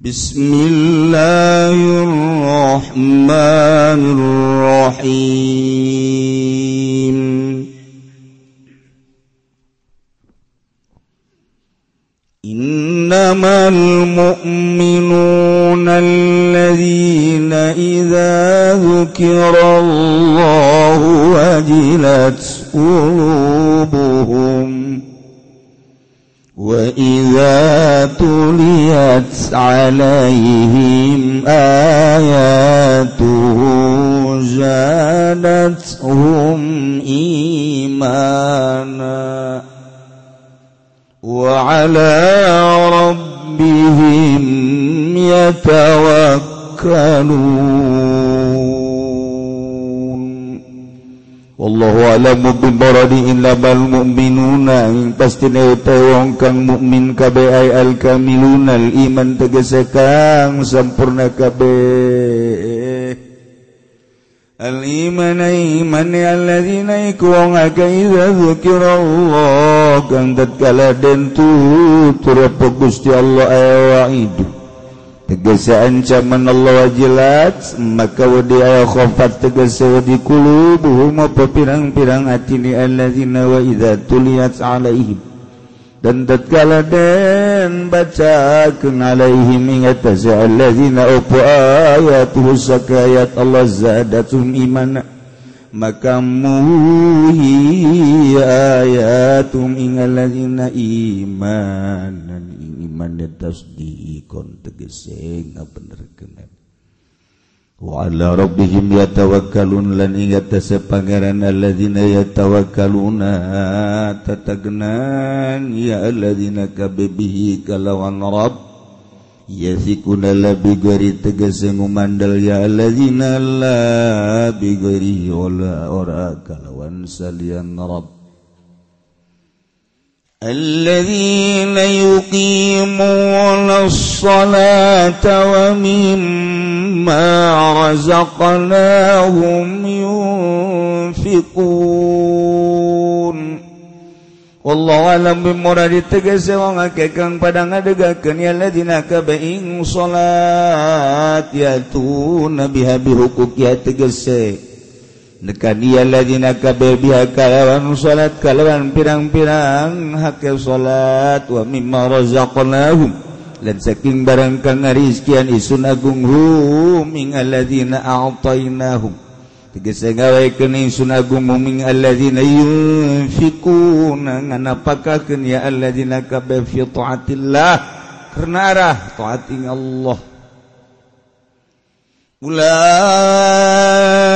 بسم الله الرحمن الرحيم. إنما المؤمنون الذين إذا ذكر الله وجلت قلوبهم وإذا تليت عليهم آياته زادتهم إيمانا وعلى ربهم يتوكلون wallahu a'lamu bi baradi innamal mu'minuna. Pasti wong kang mukmin kabe ay al kamiluna al iman tegese kang sampurna kabe al iman iman alladzina ikwang aga idza Allah kang tatkala den tu turap Gusti Allah ay tegesa ancaman Allah wajilat maka wadi ayah khofat tegesa wadi kulubuhum apa pirang-pirang atini alladzina wa idha tuliyat alaihim. Dan tatkala dan baca alaihim alaihim ingatasa alladzina upu ayatuhu sakayat Allah zadatum imana maka muhi ayatum ingalladzina imanan manetas diikon tegese eh, ngabenerkeun wa ala rabbihim yatawakkalun lan ingatase pangeran alladzina yatawakkaluna tatagnan ya alladzina kabibihi kalawan rabb yasikuna la bigari tegese ngumandal ya alladzina la bigari wala ora kalawan salian rabb. الذين يقيمون الصلاة ومما رزقناهم ينفقون والله alam bimura ditegese wong akeh kang padha ngadegakeun ya ladina kabeing salat ya tu Neka dia lajina kabel biha kalawan salat kalawan pirang-pirang hakil salat wa mimma razaqnahum. Lan saking barangkan ngarizkian isun agung hum ing alladzina a'tainahum. Tegese ngawaekeun isun agung hum ing alladzina yunfikuna ya alladzina fi karena arah taat ing Allah. Ulah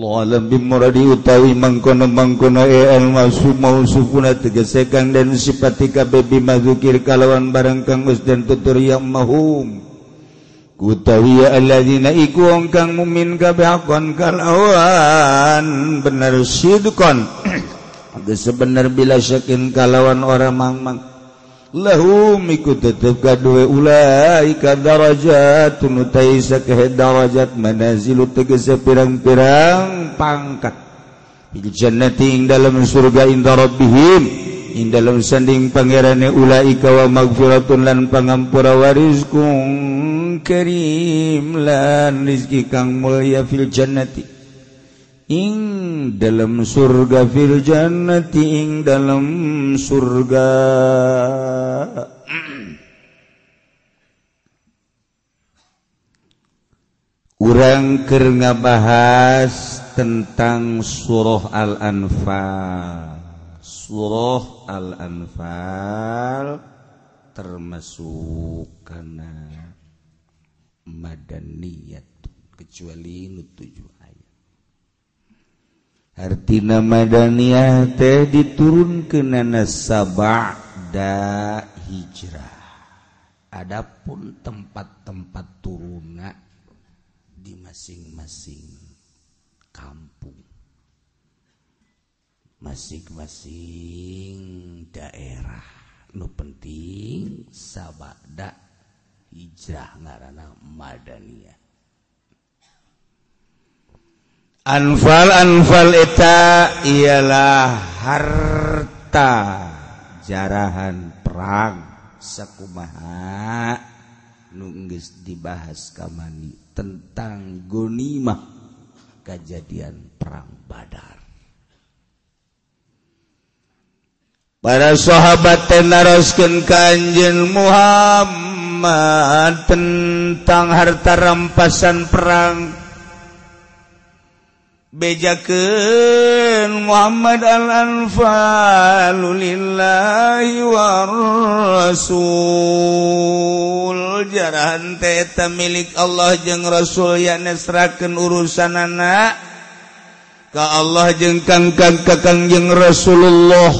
Allah alam bimuradi utawi mangkono mangkono e eh, al mausuf mausufuna tegesekan dan sifati kabe bimadzukir kalawan barang kang geus dan tutur yang mahum. Kutawi alladzina iku wong kang mumin kabe akon kalawan bener sidqon. Geus sebenar bila syakin kalawan orang mangmang. lahum iku tetep kaduwe ulaika darajat utaisa kahe darajat manazilu tegese pirang-pirang pangkat. Fil jannati ing dalam surga inda rabbihim ing dalam sanding pangerane ulaika wa magfiratun lan pangampura warizkun karim lan rizki kang mulia fil jannati. ing dalam surga fil jannati ing dalam surga Urang keur ngabahas tentang surah Al-Anfal. Surah Al-Anfal termasuk karena madaniyat kecuali nu. artina Madaniyah teh diturun ke nanasabada hijrah. Adapun tempat-tempat turuna di masing-masing kampung. Masing-masing daerah. Nu penting sabada hijrah ngarana Madaniyah. Anfal anfal eta ialah harta jarahan perang sakumaha nunggis dibahas kamani tentang gonimah kejadian perang badar. Para sahabat tenaroskan kanjen Muhammad tentang harta rampasan perang bejaken Muhammad al-anfalulillahi war rasul. Jarahan teta milik Allah jeung rasul yang nesrakeun urusanana. Ka Allah jeung kangkang kakang jeung Rasulullah.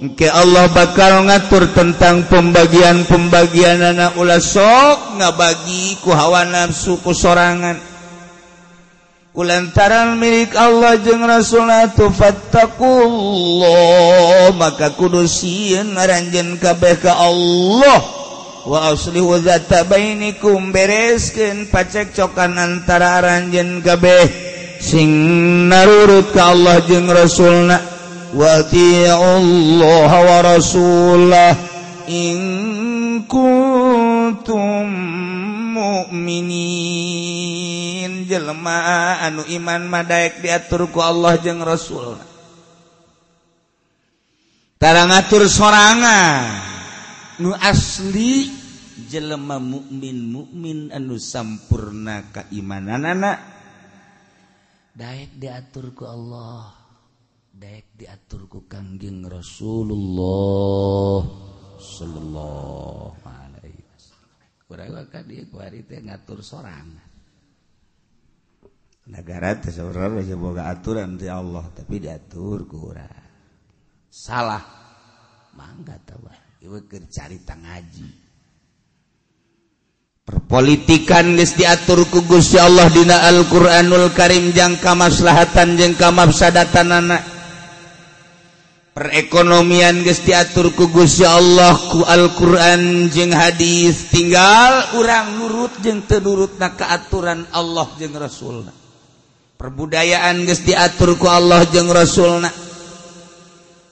Engke Allah bakal ngatur tentang pembagian-pembagian anak ulah sok ngabagi ku hawa nafsu ku sorangan. lantaran milik Allah jeung Rasulullah maka kudusin ngaranjen ka Allah. Waaslikum bainikum bereskeun pacekcokan antara aranjeun kabeh. Sing narurut ka Allah jeung Rasulna wati Allah wa rasulah in kuntum mu'minin. jelema anu iman Madaek diaturku Allah jeung Rasultara ngatur sorangan nu asli jelema mukmin mukmin anu sampurna keimanan anak Daek diaturku Allah Daek diaturku Kangjeng Rasulullah sallallahu alaihi wasallam. Kurang ka dieu ngatur sorangan. negara boga aturan ti Allah tapi diatur kurang salah. Mangga tawa ieu keur carita ngaji. Perpolitikan geus diatur ku Gusti Allah dina Al-Qur'anul Karim jang kamaslahatan jeung kamafsadatanana perekonomian geus diatur ku Gusti Allah ku Al-Qur'an jeung hadis. Tinggal urang nurut jeung teu nurutna ka aturan Allah jeung Rasulna. perbudayaan guys diaturku Allah jeung Rasulna.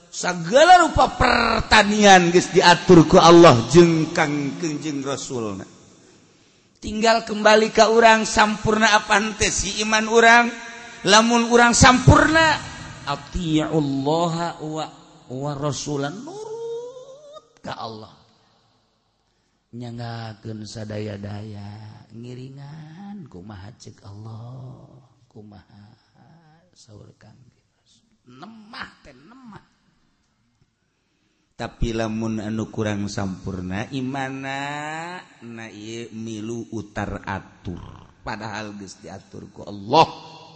Segala rupa pertanian guys diaturku Allah jengkang kejeng Rasulna. Tinggal kembali ke orang sampurna apante si iman orang lamun orang sampurna Allah wa, wa rasulan nurut ke Allah. Nyangakeun sadaya-daya ngiringan kumaha Allah. kumaha sahur kang nemah teh nemah. Tapi lamun anu kurang sampurna imana na milu utar atur. Padahal geus diatur ku Allah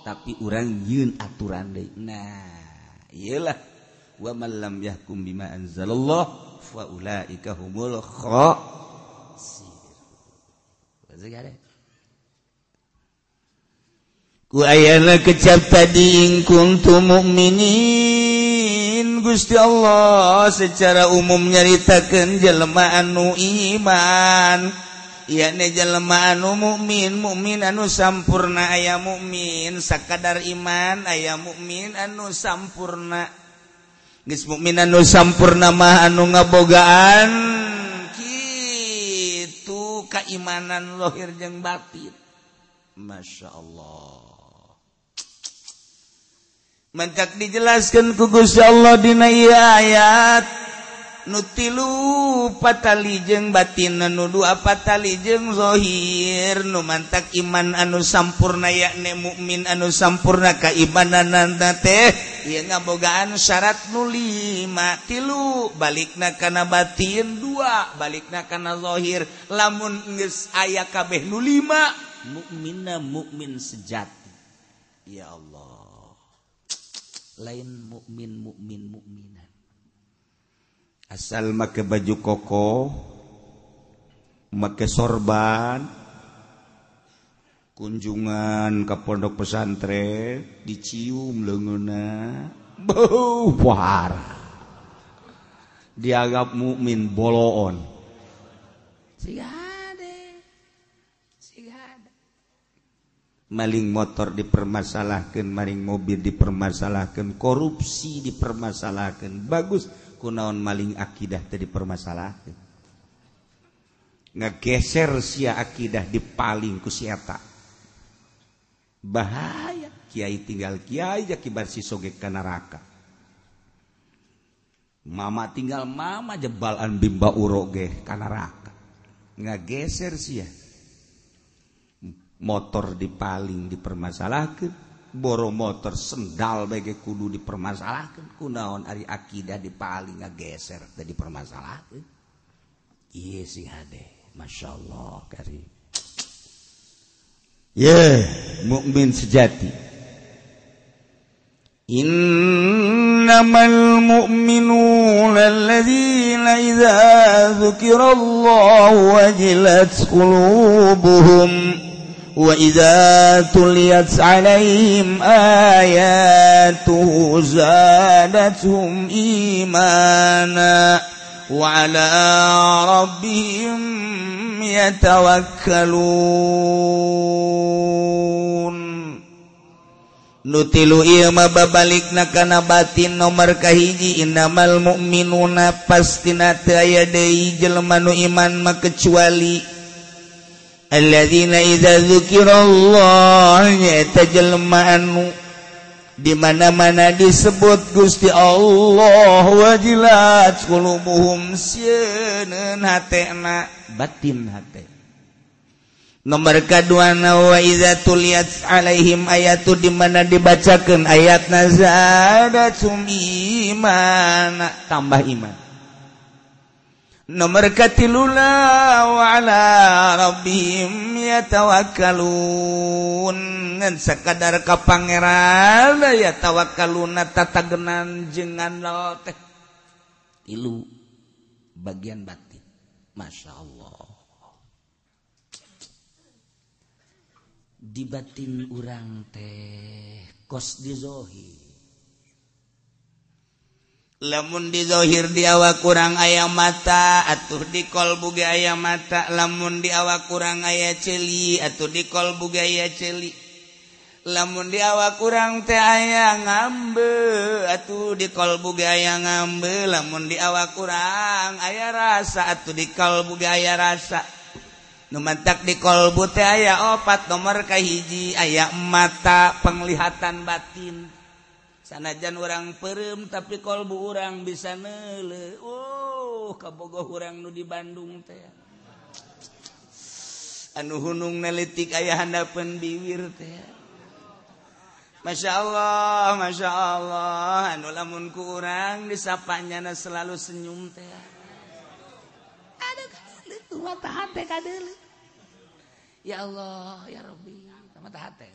tapi orang yun aturan deui. Nah iyalah wa man lam yahkum bima anzalallah fa ulaika humul khasir Bagaimana? Ayana kecap tadi ingkung tu mukminin. Gusti Allah secara umum nyaritakan jelema anu iman. Yakni jelema anu mukmin mukmin anu sampurna aya mukmin. Sakadar iman aya mukmin anu sampurna. Geus mukmin anu sampurna mah anu ngabogaan. Kitu keimanan lohir jeung batin. Masya Allah. mencak dijelaskan kugus Allah dina ayat. Nutilu patali jeung batin nudu apa tali jeung zohir. Nu mantak iman anu sampurna yakne mukmin anu sampurna kaimanan teh. Ieu ngabogaan syarat nu lima. Tilu balikna kana batin dua balikna kana zohir. Lamun geus aya kabeh nu lima mukminna mukmin sejati. Ya Allah. lain mukmin mukmin mukminan asal make baju koko make sorban kunjungan ke pondok pesantren dicium lenguna bau dianggap mukmin boloon. Siap. Maling motor dipermasalahkan maring mobil dipermasalahkan korupsi dipermasalahkan. Bagus kunaon maling akidah tadi dipermasalahkan. Ngegeser sia akidah di paling kusiata. Bahaya Kyai tinggal Kyai kibar si soge ke neraka. Mama tinggal mama jebalan bimba uroge ke neraka. Ngegeser sia motor dipaling dipermasalahkan boro motor sendal bagi kudu dipermasalahkan kunaon ari akidah dipaling ngegeser dan dipermasalahkan iya sih ade masya Allah kari. Yeah mukmin sejati. Innamal mu'minuna alladzina idza dzukirallahu wajilat qulubuhum وإذا تليت عليهم آياته زادتهم إيمانا وعلى ربهم يتوكلون nutilu iya mababalik na kana batin nomor kahiji innamal mu'minuna pastina teu aya deui jelema nu iman mah kecuali Allahdzinakirallahjelmaanu dimana-mana disebut Gusti Allah wajilatmuhum batin nomor keduana waizaat Alaihim ayatu dimana dibacakan ayat nazada Sumi mana tambah iman. nomor katilula wala rabbihim yatawakkalun ngan sakadar ka pangeran ya tawakkaluna tatagenan jengan teh ilu bagian batin Masya Allah di batin urang teh kos di zohir lamun dizohir di awak kurang aya mata atuh dikol buga aya mata. Lamun di awak kurang aya celi atuh dikol buga aya celi. Lamun di awak kurang teh aya ngambe atuh dikol buga aya ngambe. Lamun di awak kurang aya rasa atuh dikol buga aya rasa. Nu mantak kolbu teh aya opat nomor kahiji aya mata penglihatan batin. sanajan orang perem tapi kolbu orang bisa nele oh kabogoh orang nu di Bandung teh anu hunung nelitik ayah handapan biwir teh Masya Allah, Masya Allah, anu lamun kurang disapanya na selalu senyum teh. Ada kadele, mata hati kadele. Ya Allah, ya Rabbi, mata hati.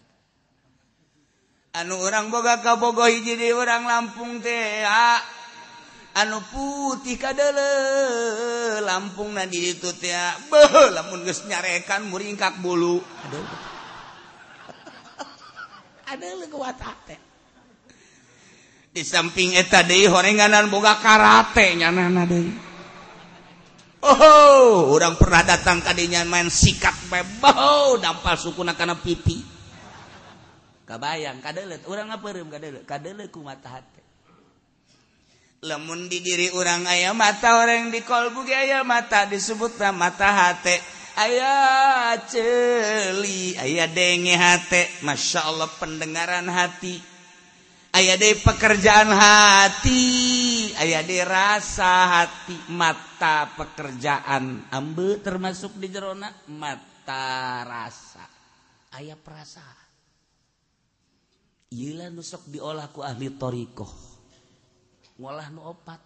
anu orang boga kabogohi jadi orang Lampung teh anu putih kadele Lampung na di itu teh beuh lamun geus nyarekan muringkak bulu. Aduh. Aduh kuatah teh. Di samping eta deui horenganan boga karate nyanana deui. Oh orang pernah datang ka dinya main sikat bebo dampal sukuna kana pipi. kabayang kadelet urang ngaperum kadelet kadelet ku mata hate lemun di diri orang aya mata orang di kolbu ge aya mata disebutna mata hate aya celi aya denge hate masya Allah pendengaran hati. Aya de pekerjaan hati aya de rasa hati. Mata pekerjaan ambe termasuk di jerona mata rasa. Aya perasaan. Ila nusok diolahku ahli torikoh. Ngolah nu opat.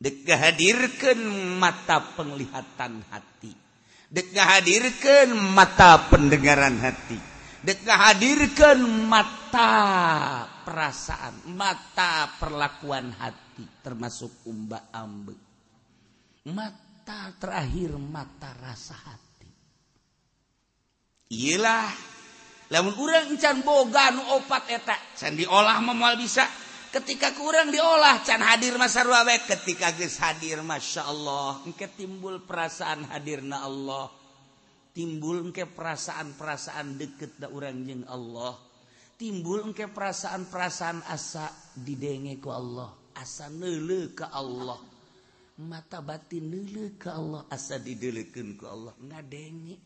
Dek hadirkan mata penglihatan hati. Dek hadirkan mata pendengaran hati. Dek hadirkan mata perasaan mata perlakuan hati termasuk umba ambe. Mata terakhir mata rasa hati. Ialah lamun urang can boga nu opat etak can diolah memual bisa. Ketika kurang diolah can hadir masa ruawe ketika geus hadir Masya Allah engke timbul perasaan hadirna Allah. Timbul engke perasaan-perasaan deket da urang jeung Allah. Timbul engke perasaan-perasaan asa didenge ku Allah. Asa neule ke Allah. Mata batin neule ke Allah. Asa didelekeun ku Allah. Ngadenge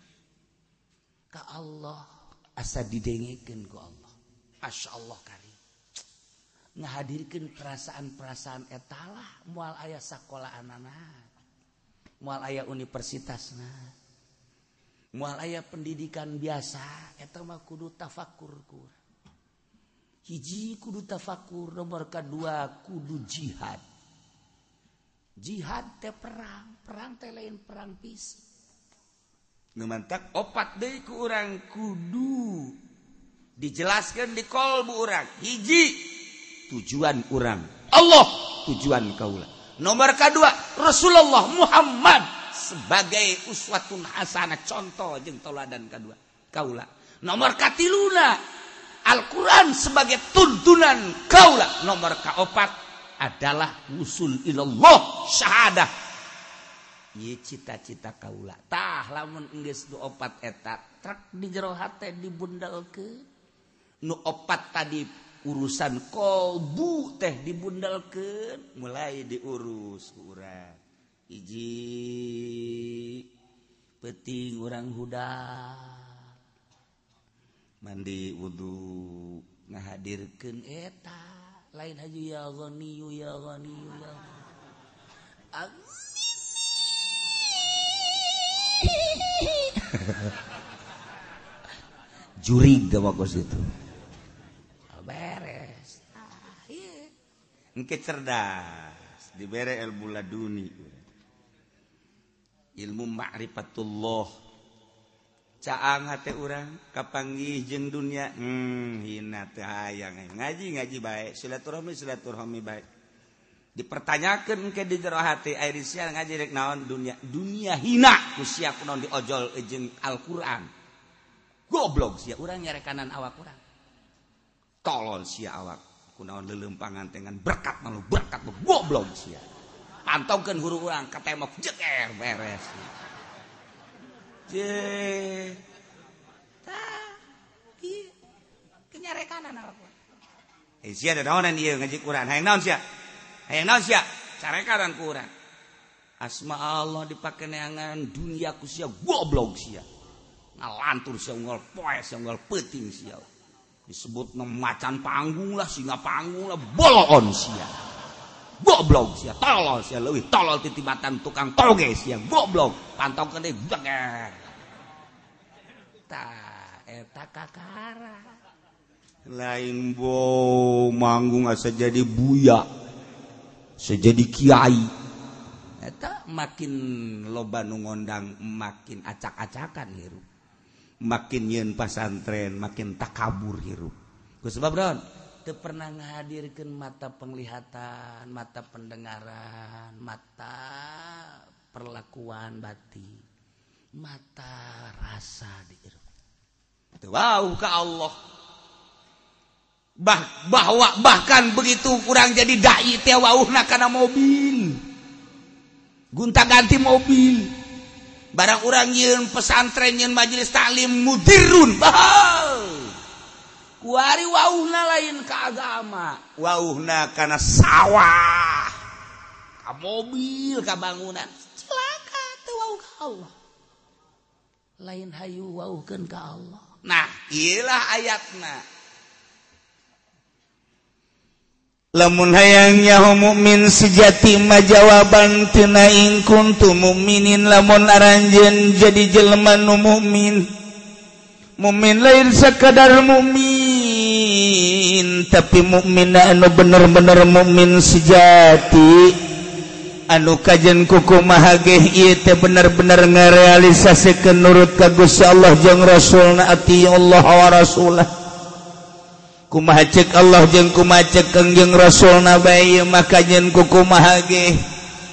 ke Allah. asa didengekan ku Allah. Masya Allah kari menghadirkan perasaan-perasaan etalah mual ayah sekolah anak-anak mual ayah universitas nah mual ayah pendidikan biasa eta mah kudu tafakur kur. Hiji kudu tafakur nomor kedua kudu jihad. Jihad teh perang perang teh lain perang fisik ngemantak opat deui ku urang kudu dijelaskan di kolbu urang. Hiji tujuan urang. Allah tujuan kaula. Nomor kedua Rasulullah Muhammad sebagai uswatun hasanah. Contoh jeung tauladan kedua kaula. Nomor katiluna Al-Quran sebagai tuntunan kaula. Nomor kaopat adalah usul ilallah syahadah. cita-cita kaulatah lamun Inggris opat eta truk di jero hate bundal ke nu opat tadi urusan kolbu teh dibundal ke mulai diurus kurang iji peting orang huda. Mandi wudhu ngahadirkan eta. Lain haji ya ghaniyu ya ghaniyu ya ghaniyu jurig teh bagus itu. Oh, beres. Ah, Engke cerdas dibere ilmu laduni. Ilmu ma'rifatullah. Caang hati orang kapanggih jeng dunia? Hmm hina teh hayang. Ngaji ngaji baik silaturahmi silaturahmi baik. dipertanyakan ke dijero hati air sial ngaji naon dunia dunia hina. Ku sia kunaon diojol jeung Al-Qur'an. Goblok sia urang nyarekanan awak urang. Tolol sia awak kunaon lelempangan dengan berkat malu berkat goblok sia. Pantongkeun guru urang katemok jeger beres. Je ta kenyarekanan kenyarekanana awak Eh, sia ada naonan ieu ngaji Quran. Hayang naon sia? Hayang naon sia carekanan Quran asma Allah dipakai neangan dunia ku sia goblok sia. Ngalantur sia unggal poe sia unggal peting sia. Disebut macan panggung lah singa panggung lah bolon sia. Goblok sia tolol sia leuwih tolol titibatan tukang toge sia. Goblok pantau kene jeger ta eta kakara. Lain bo manggung asa jadi buya sejadi kiai. Eta makin loba nu ngondang makin acak-acakan hirup. Makin yen pasantren makin takabur hirup. Ku sebab naon teu pernah ngahadirkeun mata penglihatan mata pendengaran mata perlakuan batin. Mata rasa di hirup. Teu wow, ka Allah. bah bahwa bahkan begitu kurang jadi dai teh wauhna kana mobil. Gunta ganti mobil. Barang orang nyeun pesantren nyeun majelis taklim mudirun. Bahal. Kuari wauhna lain ke agama. Wauhna kana sawah. Ka mobil ka bangunan. Celaka teu wauh ka Allah. Lain hayu wauhkeun ka Allah. Nah ilah ayatna. lamun hayangnya mukmin sejati majawaban tunaing kuntu mukminin lamun aranjen jadi jelema nu mukmin. Mukmin lain sekadar mukmin tapi mukmin anu bener-bener mukmin sejati. Anu kajen kuku mahageh ieu teh bener-bener ngarealisasikeun nurut ka Gusti Allah jeung Rasulna ati Allah wa rasulah kumacek Allah jeung kumacek kengjeng Rasul nabai maka yen kukumahage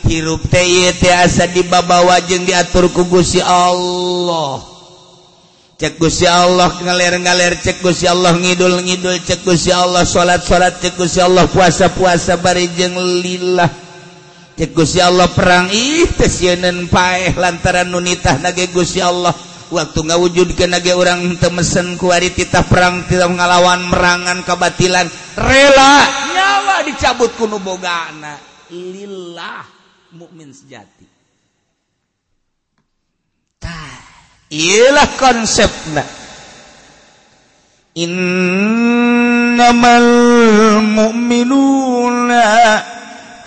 hirup teh teh asa dibabawa jeung diatur ku Gusti Allah. Cek Gusti Allah ngalir-ngalir cek Gusti Allah ngidul-ngidul cek Gusti Allah salat-salat cek Gusti Allah puasa-puasa bari jeung lillah. Cek Gusti Allah perang ih teh paeh lantaran nunitah nage Gusti Allah. waktu ngawujud ke naga orang temesen kuari titah perang tidak ngalawan merangan kebatilan rela! Nyawa dicabut kuno boga lillah mukmin sejati. Tah ilah konsepnya innamal mu'minuna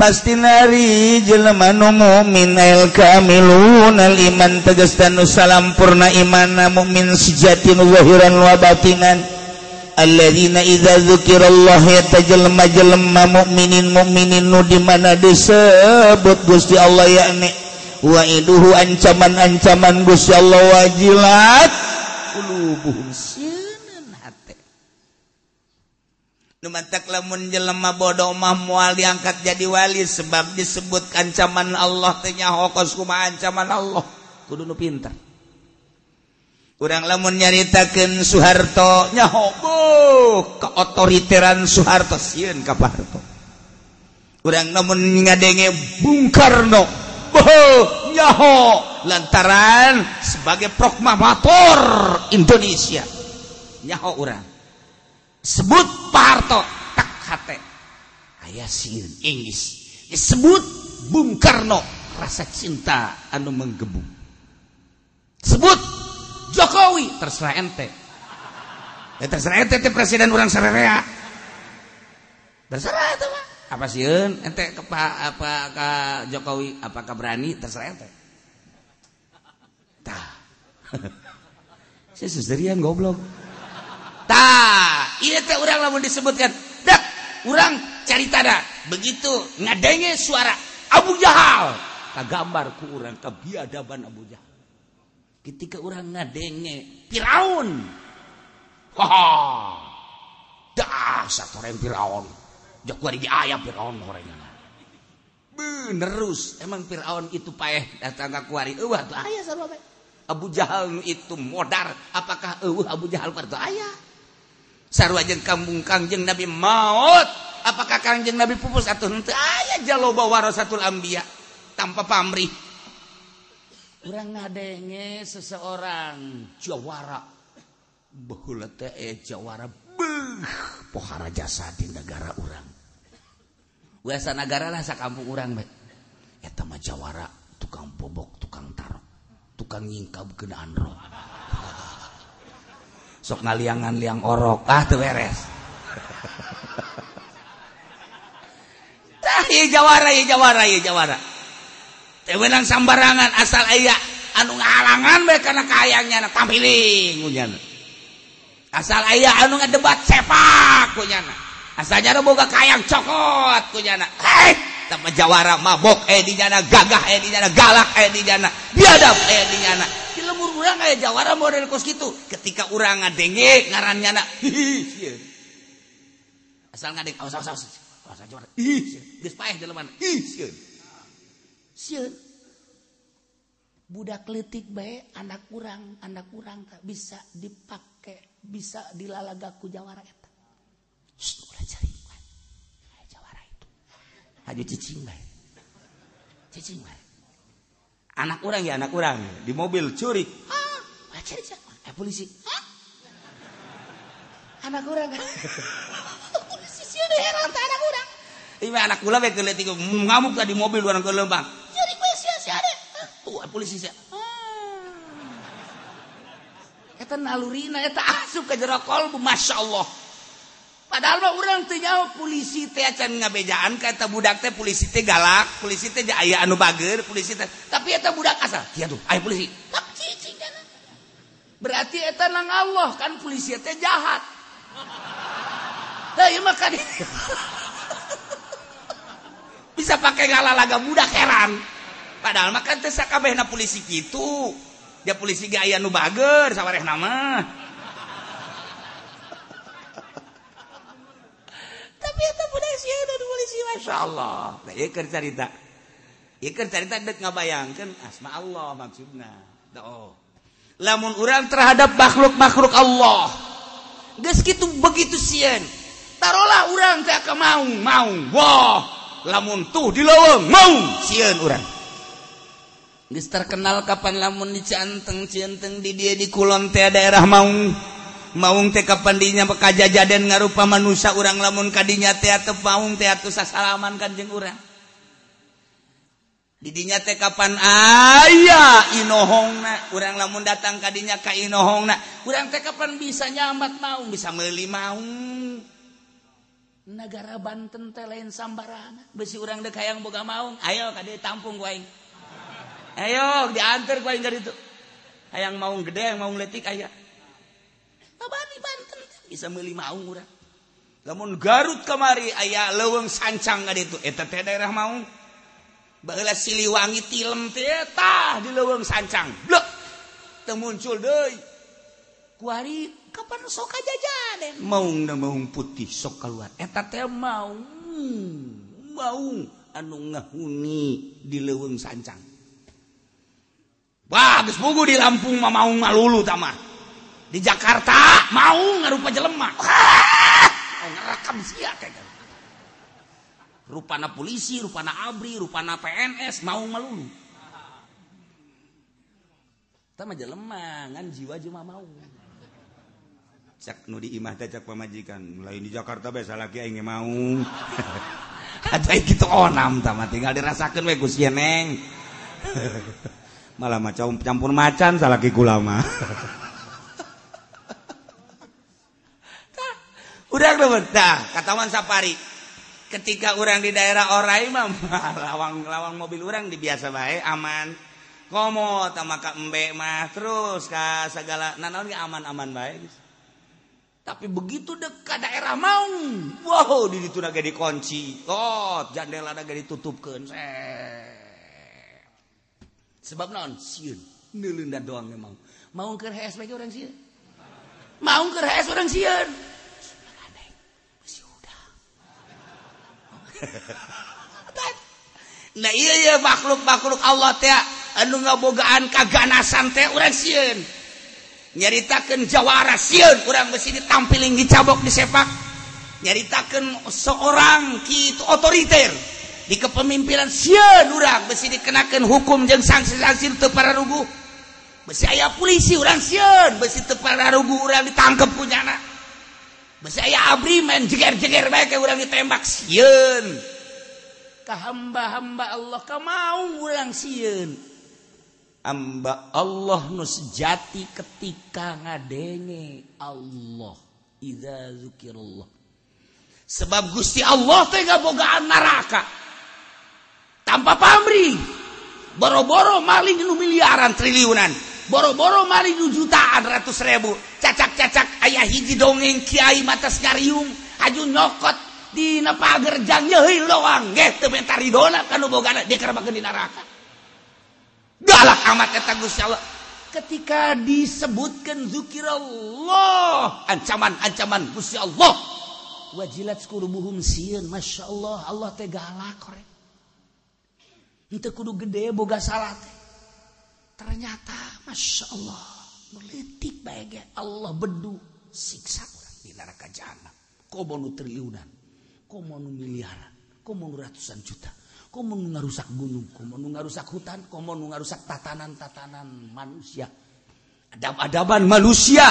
pasti nari mukmin al-kamiluna iman tegestan nusalampurna imana mumin sejatin zahiran wa batinan. Alladzina idza dzukirallah yatajalma jalma mukminin mukminin nu di mana disebut Gusti Allah yakni wa'iduhu ancaman-ancaman Gusti Allah wajilat qulubuhum. lamun jelema bodoh mah mual diangkat jadi wali sebab disebut ancaman Allah tenya hokos kuma ancaman Allah. Kudu nu pinter kurang lamun nyaritakeun Soeharto nyahobo keotoriteran Soeharto. Sieun ka Parto kurang lamun ngadenge Bung Karno boh nyaho lantaran sebagai proklamator Indonesia. Nyaho urang. sebut Parto tak hati ayah sieun Inggris. Disebut Bung Karno rasa cinta anu menggebu. Sebut Jokowi terserah ente. Ya, terserah ente te presiden orang sararea terserah itu mah. Apa sih ente ke apa ke Jokowi apakah berani? Terserah ente. Tah. Saya seserian goblok. Ta, orang lamun disebutkan. Dak orang cari tada. begitu ngadenge suara Abu Jahal. Kagambar ku orang kebiadaban Abu Jahal. Ketika orang ngadenge Firaun. Dah, satu orang Firaun. Jak di ayam Firaun orangnya benerus emang Firaun itu paeh datang ke kuari. Eueuh tuh aya sarua Abu Jahal itu modar. Apakah eueuh Abu Jahal kuari tuh aya sarwajeng kampung Kangjeng Nabi maut. Apakah Kangjeng Nabi pupus atau henteu? Aya jaloba warasatul anbiya. Tanpa pamrih. Urang ngadenge seseorang. Jawara. Baheula teh eh, jawara. Beuh pohara jasa di negara urang. Biasa negara lah sakampung urang bae eta mah jawara tukang bobok tukang tarok tukang nyingkab kenaan roh. sok ngaliangan liang orok. Ah tuh beres. Iya jawara iya jawara iya jawara. Teu sambarangan asal aya anu ngahalangan bae kana kaayangnya tampiling kunyana asal aya anu ngadebat sepak kunyana asalnya boga kayang cokot kunyana hei! Jawara mabok eh di jana gagah eh di jana galak eh di jana biadab eh di jana. Di lemur urang kayak jawara model kos gitu ketika urang ngadenge ngaran nyana asal ngadeng awas awas awas. Jawara hihi geus paeh jeleman hihi sieun budak letik bae anak kurang anak kurang tak bisa dipakai bisa dilalagaku jawara eta Haju cicing baik. Cicing baik. Anak orang ya anak orang. Di mobil curi. Ah, cari siapa? Eh polisi. Hah? Anak orang. polisi sih udah heran tak anak orang. Ini anak kula baik kelihatan tiga ngamuk tadi mobil orang ke lembang. Curi polisi sih sih ada. Tuh eh, polisi sih. Ah. Eta nalurina, eta asup ke jerokol, Masya Allah. padahal mah orang nyaho polisi teh acan ngabejaan ka eta budak teh polisi teh galak polisi teh aya anu bager polisi teh tapi eta budak asal kieu tuh aya polisi tak cicing berarti eta nang Allah kan polisi teh jahat. Nah, mah kan bisa pakai ngalalaga budak heran. Padahal mah kan teh sakabehna polisi kitu. Dia polisi ge aya anu bager sawareh nama Masya Allah ngabayangkan asma Allah maksudna oh. lamun urang terhadap makhluk-makhluk Allah. Ges gitu begitu sien taruhlah orang tak akan mau mau wah lamun tuh di lowong mau sien orang geus terkenal kapan lamun dicanteng cienteng di dia di kulon teh daerah mau maung teh kapandinya bekaja jaden ngarupa manusia urang lamun kadinya teh atau maung teh atau sasalaman kanjeng urang. Didinya teh kapan? Ayah inohongna. Urang lamun datang kadinya ka inohongna. Urang teh kapan bisa nyambat maung? Bisa meuli maung. Negara Banten teh lain sambarana. Besi urang dek hayang boga maung. Ayo kade tampung ku ayo diantar ku aing itu hayang maung gede yang maung letik aya. bisa meli mau urang. Namun Garut kamari aya leweng sancang itu. Eta teh daerah mau baheula siliwangi tilem tah di leuweung sancang. Blok muncul deui. Kuari kapan sok jajanan eh? maung na maung putih sok keluar eta teh maung. Maung anu ngahuni di leuweung sancang. Bagus buku di Lampung mah maung malulu tamah di Jakarta. Mau ngarupa jelema. Ah! Rupana polisi rupana Abri rupana PNS mau melulu sama jelema ngan jiwa cuma mau. Cak nu di imah cak pemajikan mulai di Jakarta biasa lagi ingin mau. Ada gitu oh, onam sama tinggal dirasakan we Gus Yeneng. Malah macam campur macan salaki kulama urang nah, ke Taman Sapari. Ketika orang di daerah Orai mah lawang-lawang mobil orang di biasa baik aman. Komo sama ka embe mah terus ka segala nanaon ge aman-aman baik tapi begitu dekat daerah mau wow di ditu naga dikunci. Oh jandela naga ditutupkeun sebab naon? Sieun neulunda doang emang mau keur HS bae orang sieun mau keur HS orang sieun Nah, iya, iya, makhluk makhluk Allah teh anu ngabogaan kaganasan teh orang sieun. Nyaritakeun jawara sieun urang geus ditampilin dicabok di sepak. Nyaritakeun seorang kitu otoriter di kepemimpinan sieun urang besi dikenakeun hukum jeung sanksi-sanksi teu pararuguh besi polisi urang sieun besi teu pararuguh urang ditangkep punyana anak saya abri main jeger-jeger baik orang ditembak sieun. Ka hamba-hamba Allah ka mau urang sieun. Hamba Allah nu sejati ketika ngadenge Allah. Idza zukirullah. Sebab Gusti Allah teh bogaan neraka. Tanpa pamri. Boro-boro maling nu miliaran triliunan. boro-boro mari jutaan ratus ribu. Cacak-cacak ayah hiji dongeng Kiai matas ngarium aju nyokot di pagerjang loang. Doang gitu mentari dona kanu bogana dikerbakan di neraka. Galak amat kata Gusti Allah. Ketika disebutkan zikir Allah ancaman-ancaman Gusti Allah. Wajilat skurubuhum sieun masyaallah Allah teh galak korek. Henteu kudu gede boga salah teh ternyata Masya Allah melitik baik Allah bedu siksa orang di neraka jahanam. Komo nu triliunan komo nu miliaran komo nu ratusan juta komo nu ngarusak gunung komo nu ngarusak hutan komo nu ngarusak tatanan-tatanan manusia. Adab-adaban manusia.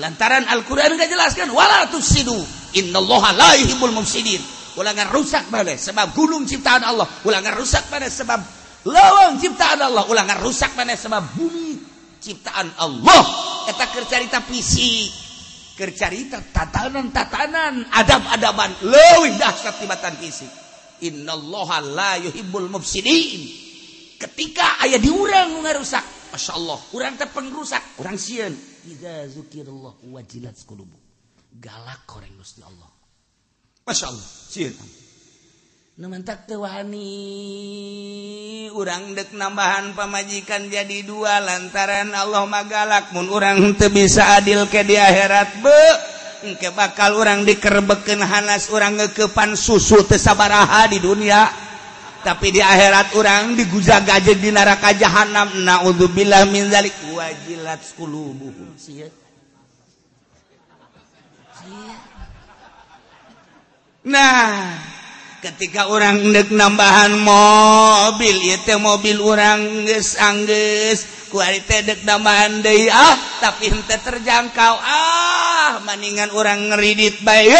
Lantaran Al-Quran gak jelaskan wala tusidu innallaha la yuhibbul mufsidin. Ulangan rusak pada sebab gunung ciptaan Allah. Ulangan rusak pada sebab lawang ciptaan Allah. Ulangan rusak mana sebab bumi. Ciptaan Allah. Eta kercarita fisik. Kercarita tatanan tatanan adab adaban leuwih dahsyat tibatan fisik. Innallaha la yuhibbul mufsidin. Ketika aya diurang ngarusak Masya Allah. Urang teh pengrusak. Urang sieun. Idza zukirallah wajilat qulubu. Galak koreng Gusti Allah. Masya Allah. Sieun. manap tewani urang dek nambahan pamajikan jadi dua lantaran Allah magalakmun orang te bisa adil ke di akhirat be. Ke bakal orang dikerbeken Hanas orang ngekepan susu tesabaraha di dunia. Tapi di akhirat orang diguja gaje di neraka jahanam naudzubillah min zalik. Wajilat qulubuhum. Sia. Nah. ketika orang dek nambahan mobil itu mobil orang geus anggeus kualitas dek nambahan deui ah tapi henteu terjangkau. Ah maningan orang ngeridit bae.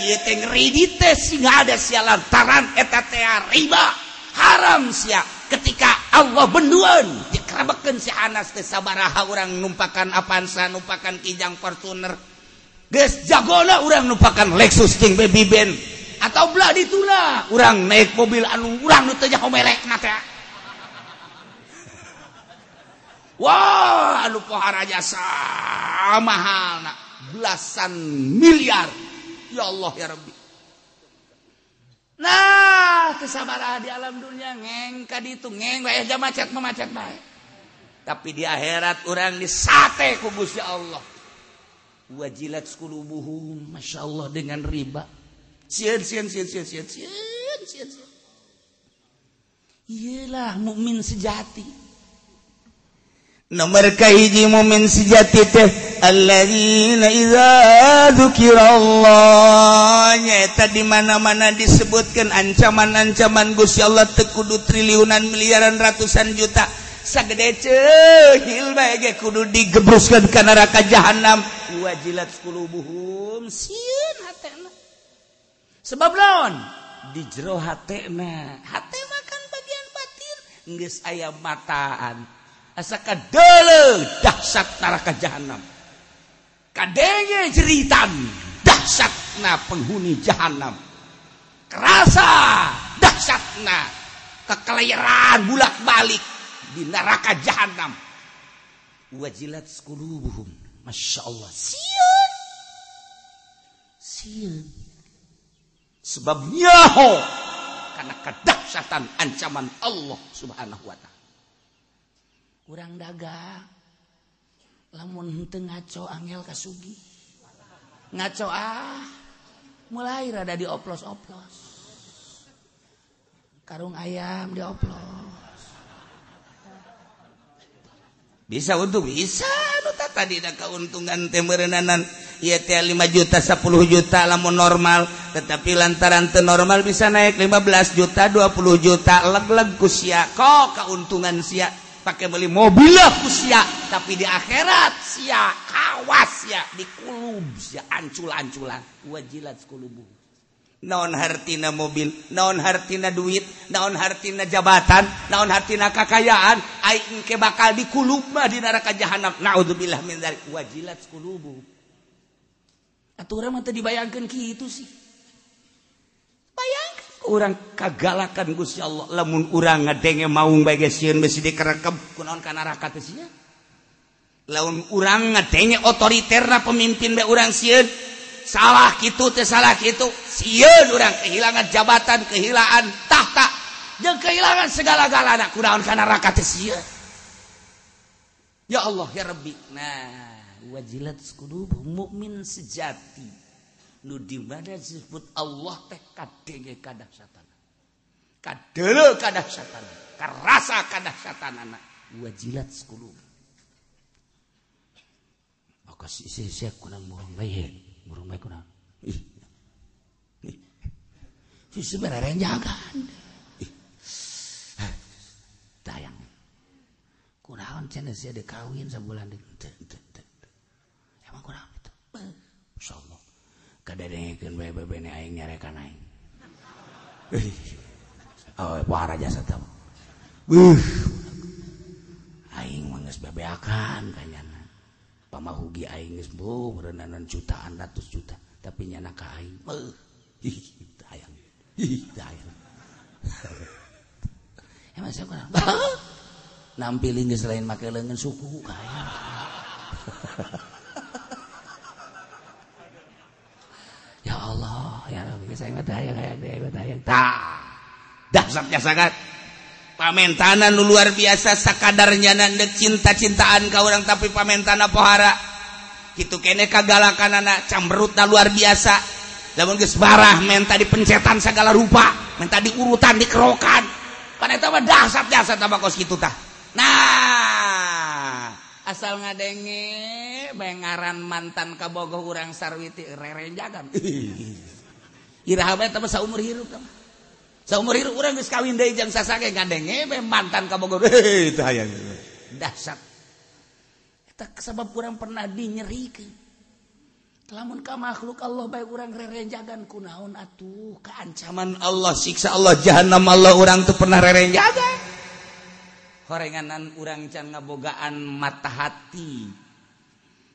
Ieu teh ngeridit teh sing ada sialan taran eta teh riba haram sia. Ketika Allah benduan dikerabekeun si Anas teh sabaraha orang numpakan Avanza numpakan Kijang Fortuner. Geus jagona orang numpakan Lexus jeung baby Ben atau belah dituna orang naik mobil anu orang nutanya homerek nate wah anu pohara jasa mahal nak belasan miliar. Ya Allah ya Rabbi. Nah kesabaran di alam dunia ngeng kadi itu ngeng bayah jam macet memacet baik tapi di akhirat orang disate ku Gusti Allah. Wajilat sekulubuhum Masya Allah dengan riba. lah mukmin sejati. Nomor kahiji mumin sejati teh alladzina idza dzukirallah. Nyaeta di mana-mana disebutkan ancaman-ancaman Gusti Allah tekudu triliunan miliaran ratusan juta. Sagede ceuhil bae ge kudu digebruskeun ka neraka jahanam wajilat qulubuhum sieun sebab lawan. Dijro makan bagian batin. Nggak ayam mataan. Asa dole dahsyat neraka jahanam kadenya jeritan dahsyatna penghuni jahanam kerasa dahsyatna kekelaran bulak balik di neraka jahanam wajilat sekulubuhum. Masya Allah. Siun. Siun. Sebabnyaho karena kedahsyatan ancaman Allah subhanahu wa ta'ala. Kurang dagang. Lamun henteu ngaco angel kasugi. Ngaco ah mulai rada dioplos-oplos. Karung ayam dioplos. Bisa untuk bisa tadi keuntungan temerenanan ia 5 juta 10 juta lamun normal. Tetapi lantaran teu normal bisa naik 15 juta 20 juta leg-leg kusia kok keuntungan sia? Pakai beli mobil kusia tapi di akhirat sia kawas ya di kulub sia ancul-anculan. Wajilat kulubu. naon hartina mobil naon hartina duit naon hartina jabatan naon hartina kakayaan aing ke bakal dikulub mah di neraka jahanam. Naudzubillah min dzalik. Wajilat qulubu aturan mah teu dibayangkeun kitu sih. Bayangkeun. Urang kagalakan Gusti Allah. Lamun urang ngadenge maung bae geus sieun besi dikerekep kunaon ka neraka teh sia lamun urang ngadenge otoriterna pemimpin bae urang sieun salah gitu teh salah gitu. Siun orang kehilangan jabatan kehilangan tahta. Yang kehilangan segala-galana. Kunaon kana raka teh sieun ya Allah ya Rabbi. Nah wajilat qulubuh mukmin sejati. Nu di mana disebut Allah teh kadenge kadah satana kadeuleu kadah satana karasa kadah satanana wajilat qulubuh Oka sisi-sisi kunang murung bayi burung baik kurang. Ih ih. Sebenarnya jangan eh, tayang. Kurang cina sih ada kawin sebulan. Emang kurang itu insyaallah kadang-kadang bebe ini aing nyarekan aing. Oh para jasa tahu Wuh, aing manges bebeakan kanyana pamahugi aing geus bu merenanan jutaan ratus juta. Tapi nyana ka aing tayang ih tayang emang saya kurang nampilin geus lain make leungeun suku kaya ya Allah ya Rabbi saya nggak tayang kayak deh tayang tak dasarnya sangat pamentanan nu luar biasa sakadarnya nandek cinta-cintaan kau orang tapi pamentana pohara. Gitu kene kagalakan anak camberut luar biasa. Lamun geus barah menta dipencetan segala rupa menta diurutan dikerokan. Pada eta mah dahsyat dahsyat apa kos kitu tah. Nah asal ngadenge bengaran mantan kabogoh urang sarwiti rerenjakan iraha bae teh saumur hirup tah seumur hidup orang geus kawin deui jeung sasage gandeng eh, ebe mantan ka Bogor. Heh teu hayang dasar. Eta sabab urang pernah dinyerikeun lamun ka makhluk Allah baik urang rerenjagan kunaon atuh ka ancaman Allah siksa Allah jahanam Allah urang teu pernah rerenjagan. Horenganan urang can ngabogaan mata hati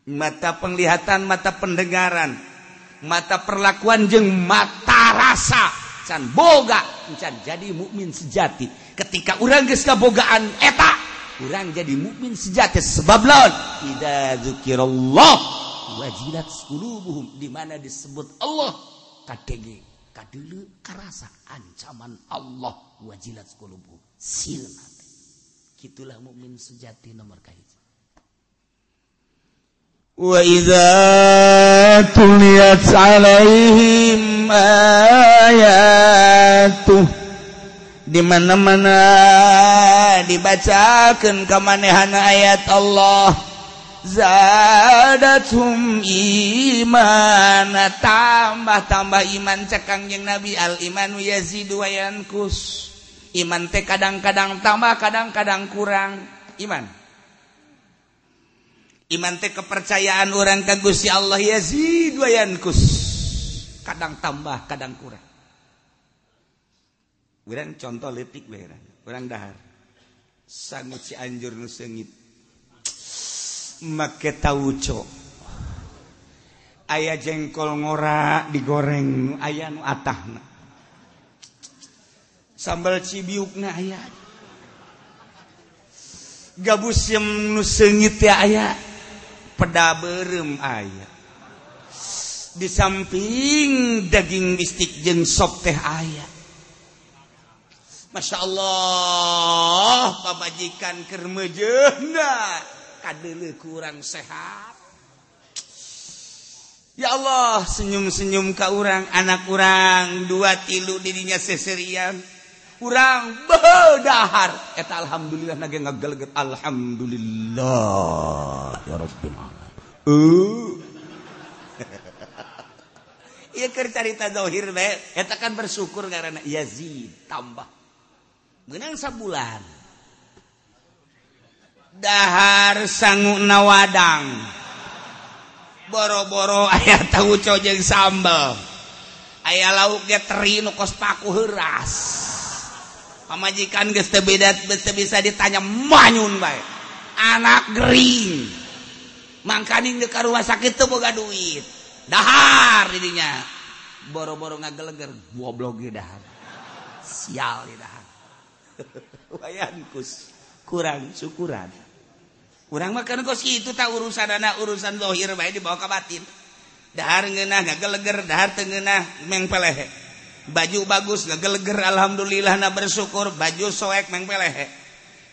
mata penglihatan mata pendengaran mata perlakuan jeng mata rasa. Can boga can jadi mukmin sejati. Ketika orang geus kabogaan eta orang jadi mukmin sejati sebab lawan tidak zikirallah wajilat qulubuhum di mana disebut Allah. Kadege kadulu karasa ancaman Allah wajilat qulubuhum. Silna gitulah mukmin sejati nomor kahiji wa idza tuliyat alaihim ayatuh. Di mana-mana dibacakan kemanehan ayat Allah. Zaddatum iman. Tambah-tambah iman cekang yang nabi. Al-iman Yaziduwayankus iman teh kadang-kadang tambah kadang-kadang kurang. Iman. Iman teh kepercayaan orang kagus ya Allah. Yaziduwayankus kadang tambah kadang kurang Urang contoh letik we urang. Dahar. Sangut si anjur nu seungit. Make tauco. Aya jengkol ngora digoreng aya nu atahna. Sambal cibiukna aya. Gabus yang nu seungit teh aya. Peda beureum aya. di samping daging mistik jeng sop teh ayah Masya Allah pabajikan kermejena kadele kurang sehat. Ya Allah senyum-senyum ka orang anak urang dua tilu dirinya seserian. Kurang bedahar eta alhamdulillah nage ngageleget alhamdulillah ya rabbil alamin. Uh. Iya cerita Eta kan bersyukur karena Yazid tambah. Menang sebulan dahar sanggu nawadang. Boro-boro ayah tahu cojeng sambal ayah lauk geteri nukos paku heras pamajikan geus teu beda bisa ditanya manyun bae. anak gering. Mangkaning di rumah sakit teu boga duit. dahar didinya boro-boro ngageleger goblok ge dahar. Sial di dahar. Wayan kus. Kurang syukuran. Kurang makan kos itu tak urusan anak urusan dohir baik dibawa ke batin. Dahar ngenah ngageleger dahar tengenah mengpelehe baju bagus ngageleger alhamdulillah na bersyukur. Baju soek mengpelehe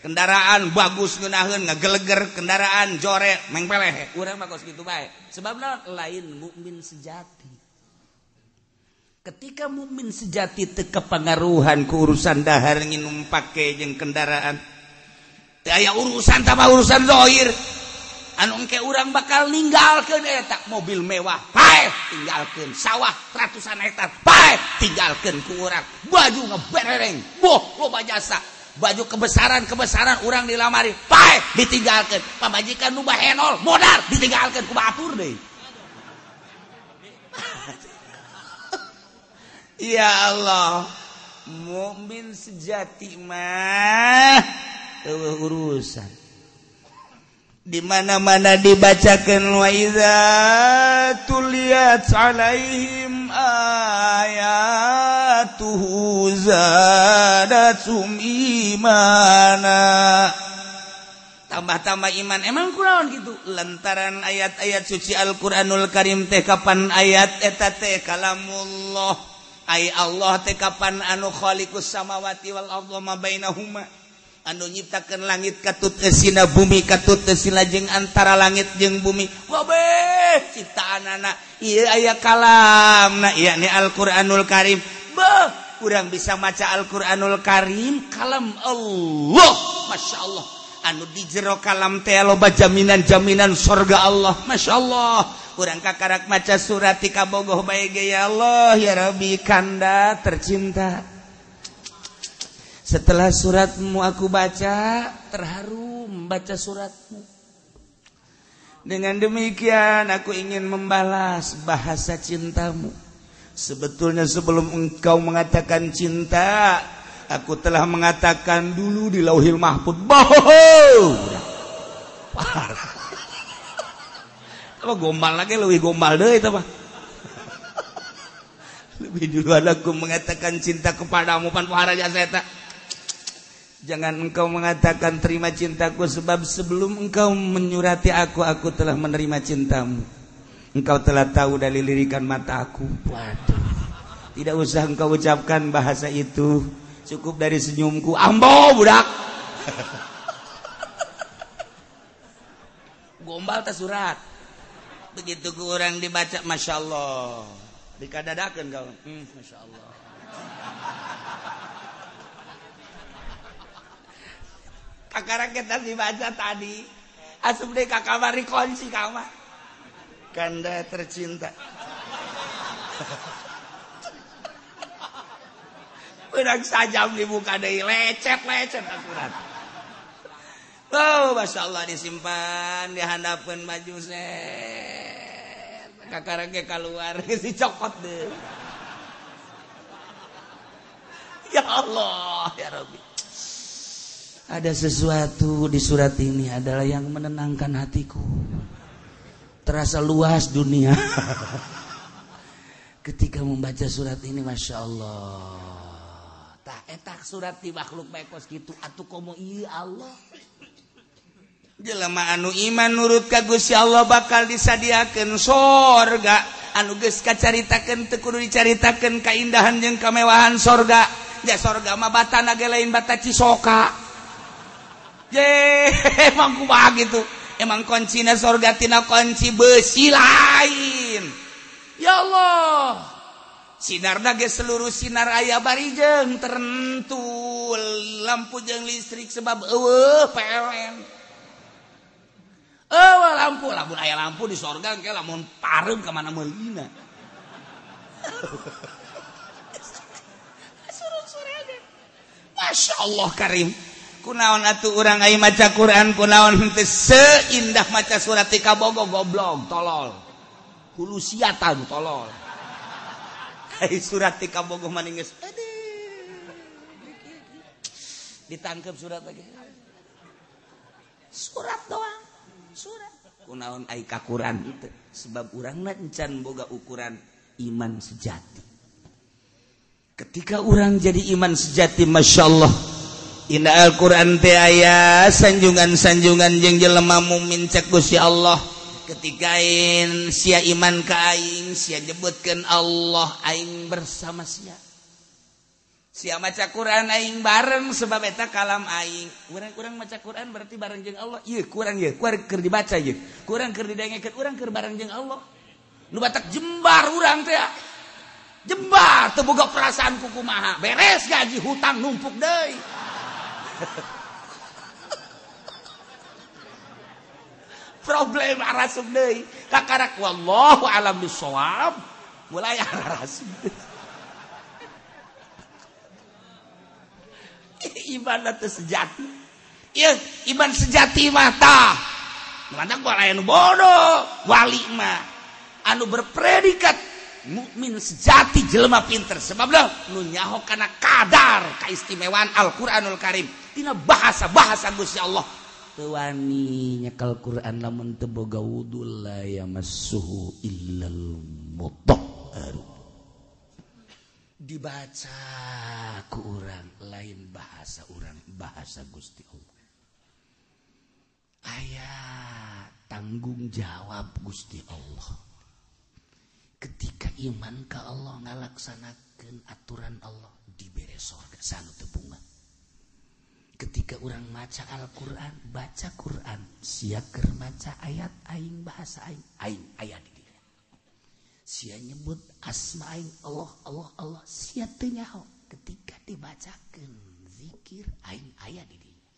kendaraan bagus ngenaun ngageleger kendaraan jorek mengpeleh urang kurang bagus gitu baik sebab lain mukmin sejati. Ketika mukmin sejati teka pengaruhan ke urusan dahar nginum pakai jeng kendaraan daya urusan tambah urusan zohir. Anu engke urang bakal ninggalkan eh, tak mobil mewah pae tinggalkan sawah ratusan hektar pae tinggalkan ke orang baju ngebereng boh lo jasa. baju kebesaran kebesaran orang dilamari. Pae ditinggalkan pamajikan nu bahenol modal ditinggalkan ku batur deui ya Allah. Mukmin sejati mah urusan. dimana-mana dibacakan waizatuliaihim ayatuhuzadatumimana tambah-tambah iman. Emang kurang gitu? Lantaran ayat-ayat suci Al-Quranul Karim teh kapan ayat? Eta teh kalamullah. Ay Allah teh kapan anu khaliqus samawati wal ardi ma bainahuma? anu nyiptakan langit katut esina bumi katut Silajeng antara langit jeung bumi. Wabe ciptaan anak iya aya kalam. Nah iya nih Alquranul Karim. Beh kurang bisa maca Alquranul Karim kalam Allah. Masya Allah anu dijero kalam teh loba jaminan jaminan surga Allah. Masya Allah kurang kakarak maca surat kabogoh bogoh baik ya Allah ya Rabbi kanda tercinta. Setelah suratmu aku baca terharu membaca suratmu dengan demikian aku ingin membalas bahasa cintamu Sebetulnya sebelum engkau mengatakan cinta, aku telah mengatakan dulu di Lauhil Mahfud. Bohong. Parah. Apa gombal lagi lebih gombal deh itu apa? Lebih dulu aku mengatakan cinta kepadamu pan para jaseta. Jangan engkau mengatakan terima cintaku sebab sebelum engkau menyurati aku, aku telah menerima cintamu. Engkau telah tahu dari lirikan mataku. Waduh. Tidak usah engkau ucapkan bahasa itu. Cukup dari senyumku. Ambo budak. Gombal tak surat. Begitu kurang dibaca. Masya Allah. Dikadadakan kau. Hmm, Masya Allah. kakara kita dibaca tadi. Asup deh kakak mari dikunci kamar. Kanda tercinta. Udah sajam dibuka deh lecet-lecet akurat. Oh, Masya Allah disimpan, di baju set. Kakarang keluar, si copot deh. Ya Allah, ya Rabbi. ada sesuatu di surat ini adalah yang menenangkan hatiku. Terasa luas dunia. Ketika membaca surat ini Masya Allah. Tak etak surat di makhluk mekos gitu. Atuh komo iya Allah. Jelema anu iman nurut ka Gusti Allah bakal disadiakeun sorga. Anu geus kacaritakeun teu kudu dicaritakeun kaindahan jeung kemewahan sorga. Ya sorga mah bata nage lain bata cisoka. Ye emang kumaha gitu. Emang kuncina sorgatina kunci besi lain. Ya Allah. Sinar ge seluruh sinar ayah barijeng tertentu lampu jeng listrik sebab eueuh PLN eueuh lampu. Lamun ayah lampu di sorga ke lamun pareum ka mana meulina Masya Allah Karim kunaon atuh urang ai maca Quran kunaon henteu seindah maca surat ti kabogo goblok tolol. Hulu siatan tolol. Ai surat ti kabogo mah geus ditangkep surat lagi. Surat doang surat. Kunaon ai kakuran henteu sebab urang encan boga ukuran iman sejati. Ketika orang jadi iman sejati Masya Allah Indah Alquran teh aya sanjungan-sanjungan jeung jelema mukmin cek Gusti Allah. Ketikain sia iman ka aing sia nyebutkeun Allah aing bersama sia. Sia maca Quran aing bareng sebab eta kalam aing. Urang kurang maca Quran berarti bareng jeung Allah. Ieu kurang ieu kurang keur dibaca ieu. Kurang keur didengekeun urang keur bareng jeung Allah. Nu batak jembar urang teh jembar teu boga perasaan kukumaha beres gaji hutang numpuk deui. Problem arasub deui kakarak wallahu alam bisawab mulai arasub iman itu sejati? Iya iman sejati mata mana gua bodoh? Wali mah. Anu berpredikat mukmin sejati jelema pinter. Sebab lo nu nyaho kadar keistimewaan Al-Qur'anul Karim tina bahasa bahasa Gusti Allah. Tewani nyekel Quran lamun teu boga wudu la yamassuhu illal mutahhar dibaca ku urang lain bahasa urang bahasa Gusti Allah. Ayat tanggung jawab Gusti Allah. Ketika iman ke Allah ngalaksanakan aturan Allah diberi surga sanu tebungan ketika orang maca Al-Quran baca Quran siaker maca ayat aing bahasa aing aing ayat di dia sia nyebut asma aing Allah Allah Allah sia teu nyaho. Ketika dibacakan dzikir ayat diriga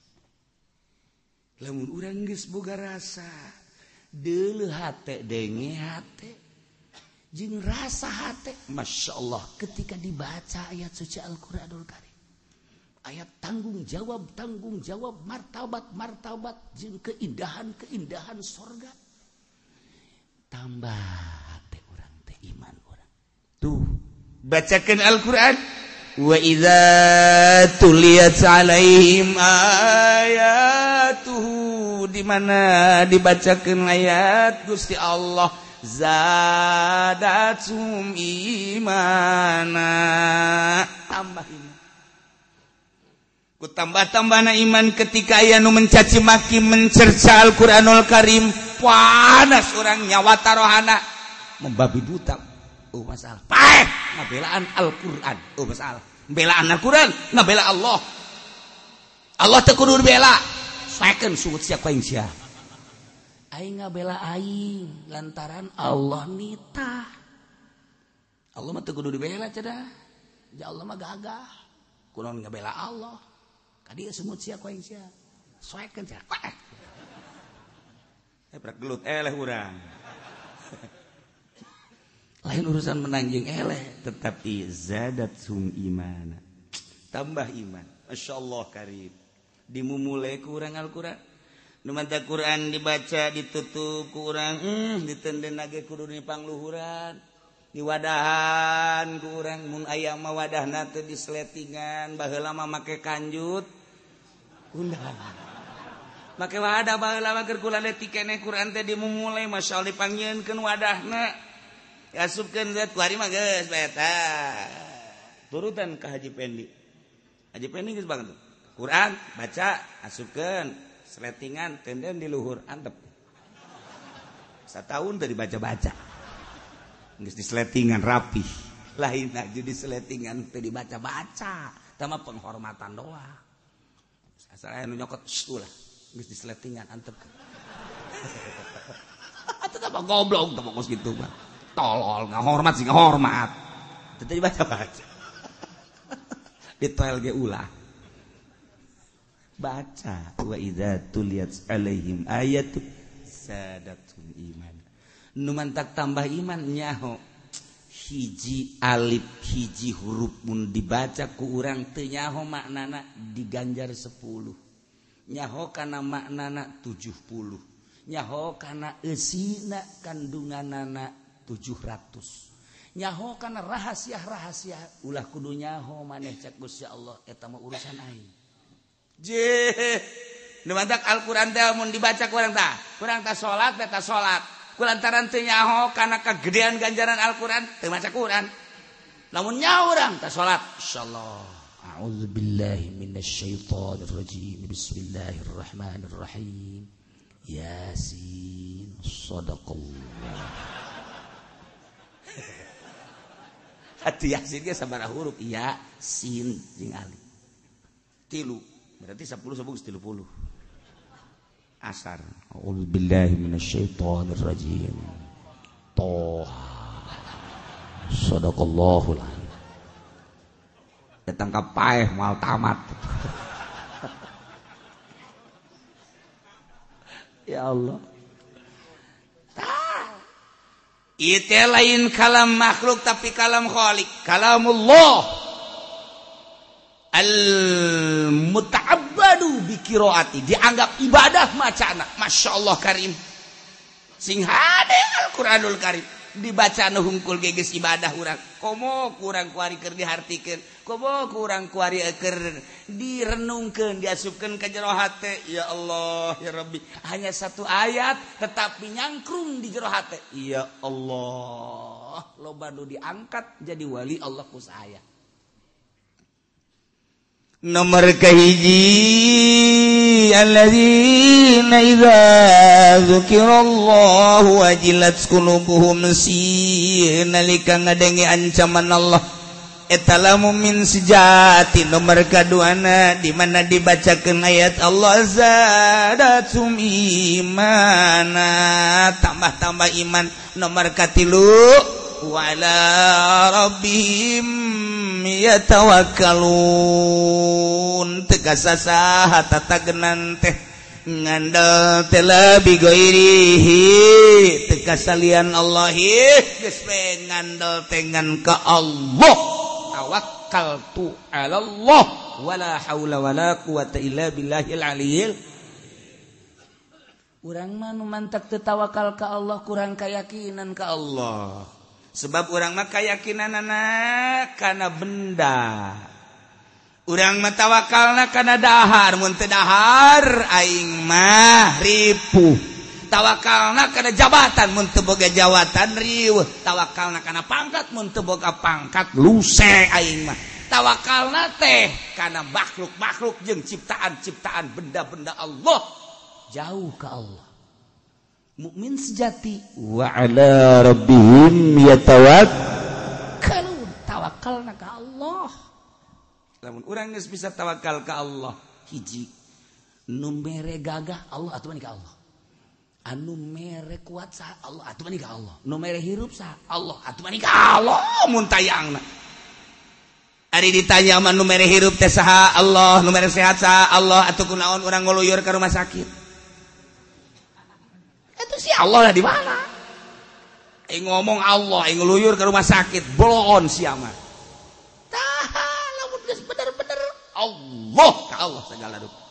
rasa rasa Masya Allah ketika dibaca ayat suci Alquranul Karim ayat tanggung jawab tanggung jawab martabat martabat jeung keindahan keindahan sorga. Tambah teh orang teh iman orang tuh bacakan Al-Quran. Wa idza tuliyat alaihim ayatuhu di mana dibacakan ayat Gusti Allah. Zadatum imana. Tambah iman tambah-tambah iman ketika aya nu mencaci maki mencerca Alquranul Karim. Panas orang nyawata rohana membabi buta. Oh masalah. Paeh! Ngabelaan Al-Quran. Oh masalah. Belaan Al-Quran. Ngabela Allah. Allah tekudur bela second sugut siapa yang siapa aing ngabela aing lantaran Allah nita. Allah mah tekudur bela cedah ya Allah mah gagah. Kunaon ngabela Allah Tadi semut sia koeng sia. Soekeun sia. Eh prak gelut eleh urang. Lain urusan menanjing eleh tetap izadat sum imana. Tambah iman. Masya Allah karib. Dimumulai kurang Al-Quran. Numanta Quran dibaca ditutup kurang. Hmm, ditenden lagi kudu di pangluhuran. Diwadahan kurang mun ayam mawadah nate disletingan. Bahwa lama make kanjut. undang make wadah baheula keur kula deui Quran teh dimumulai masya Allah dipanggieunkeun wadahna. Asupkeun zat ku mah geus eta turutan ka Haji Pendi. Haji Pendi geus banget Quran baca asupkeun seletingan tenden di luhur antep. Satahun dari baca-baca geus disletingan rapi lain aja disletingan tadi baca-baca sama penghormatan doang. Saya nyokot lah disletingan antep. Apa goblok tuh kos gitu mah tolol nggak hormat sih nggak hormat. Tadi baca-baca. Di toel ge ulah. Baca wa idza tuliyat alaihim ayatu sadatul iman. Numantak tambah iman nyaho hiji alip hiji huruf pun dibaca ku urang tenyaho maknana diganjar 10 nyaho kana maknana 70 nyaho kana esina kandungan nana 700 nyaho kana rahasia-rahasia ulah kudu nyaho maneh cek Gusti Allah eta mah urusan aing. Je nu Al-Qur'an teh mun dibaca kurang tah. Kurang tah salat teh salat lantaran tenyaho karena kegedean ganjaran Alquran termaca Quran. Namun nyaho orang tak salat. Insyaallah. أعوذ billahi من الشيطان الرجيم بسم Yasin. الرحمن hati yasin ge sabaraha huruf? Ya sin jeung alif tilu. Berarti 10 sabung 30 asar. A'udzubillahi rajim Toha Sadaqallahul Datang ke paeh mal tamat. Ya Allah. Itu lain kalam makhluk tapi kalam khalik Kalamullah mutaabadu bikiroati dianggap ibadah macana masya Allah Karim. Sing hade Al-Quranul Karim. Dibaca hungkul geges ibadah kurang komo kurang kuari ker dihartikan. Komo kurang kuari ker direnungkan diasupkan ke jero hati ya Allah ya Rabbi. Hanya satu ayat tetapi nyangkrung di jero hati ya Allah loba diangkat jadi wali Allah ku saya. nomor kahiji alladzina idza dzukirallahu wajilat qulubuhum si nalika ngadenge ancaman Allah etala min sejati nomor kaduana di mana dibacakeun ayat Allah zadatum imana tambah-tambah iman nomor katilu وعلى ربهم yatawakkalun tegasa saha tatagnan teh ngandel telabi goirihi tekasalian Allah geus ngandel tengan ka Allah. Tawakal tu Allah wala haula wala quwata illa billahil aliyil. Urang mah nu mantap tetawakal ka Allah kurang keyakinan ka Allah. sebab orang maka yakinan anak karena benda orang matawakalna karena dahar. Muntah dahar aing mah ripuh. Tawakalna karena jabatan. Muntah boga jawatan riu tawakalna karena pangkat. Muntah boga pangkat luse aing mah. Tawakalna teh karena makhluk makhluk jeng ciptaan ciptaan benda benda Allah. Jauh ke Allah. mukmin sejati. Wa ala rabbihim yatawakkalun tawakal ka Allah. Lamun urang geus bisa tawakal ka Allah hiji nu mere gagah Allah atuh ka Allah. Anu mere kuat sa Allah atuh ka Allah. Nu mere hirup sa Allah atuh ka Allah mun tayangna. Ari ditanya mah nu mere hirup teh saha Allah nu mere sehat saha Allah atuh kunaon urang ngoluyur ka rumah sakit? Itu si Allah lah di mana? Eh ngomong Allah eh ngeluyur ke rumah sakit bolon siapa? Tahan lamun geus bener-bener Allah ka Allah segala rupa.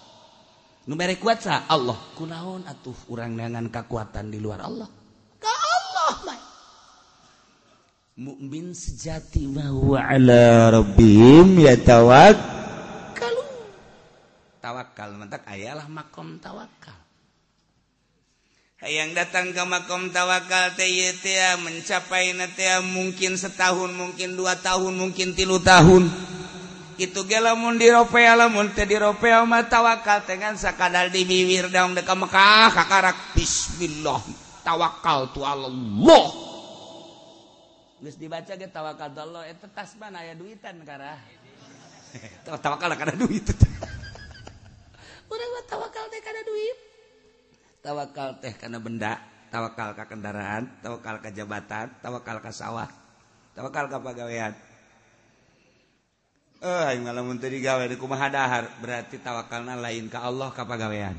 Nu mere kuat sa Allah. Kunaon atuh urang dengan kekuatan di luar Allah? Ka Allah mah mukmin sejati bahwa ala rabbihim yatawakkalun tawakal mentak ayalah makom tawakal yang datang ke makom tawakal TYTA mencapai natea mungkin setahun mungkin dua tahun mungkin tilu tahun. Itu gelamun di Ropea lamun teh di Ropea mah tawakal dengan sakadal di bibir daun deka Mekah kakarak Bismillah tawakal tu Allah. Geus dibaca ge tawakal tu Allah eta tas mana aya duitan kara? Tawakal kada duit. Urang tawakal teh kada duit tawakal teh karena benda tawakal ke kendaraan tawakal ke jabatan tawakal ke sawah tawakal ke pegawaian eh aing lamun teu digawe di kumaha dahar berarti tawakalna lain ke Allah ka pegawaian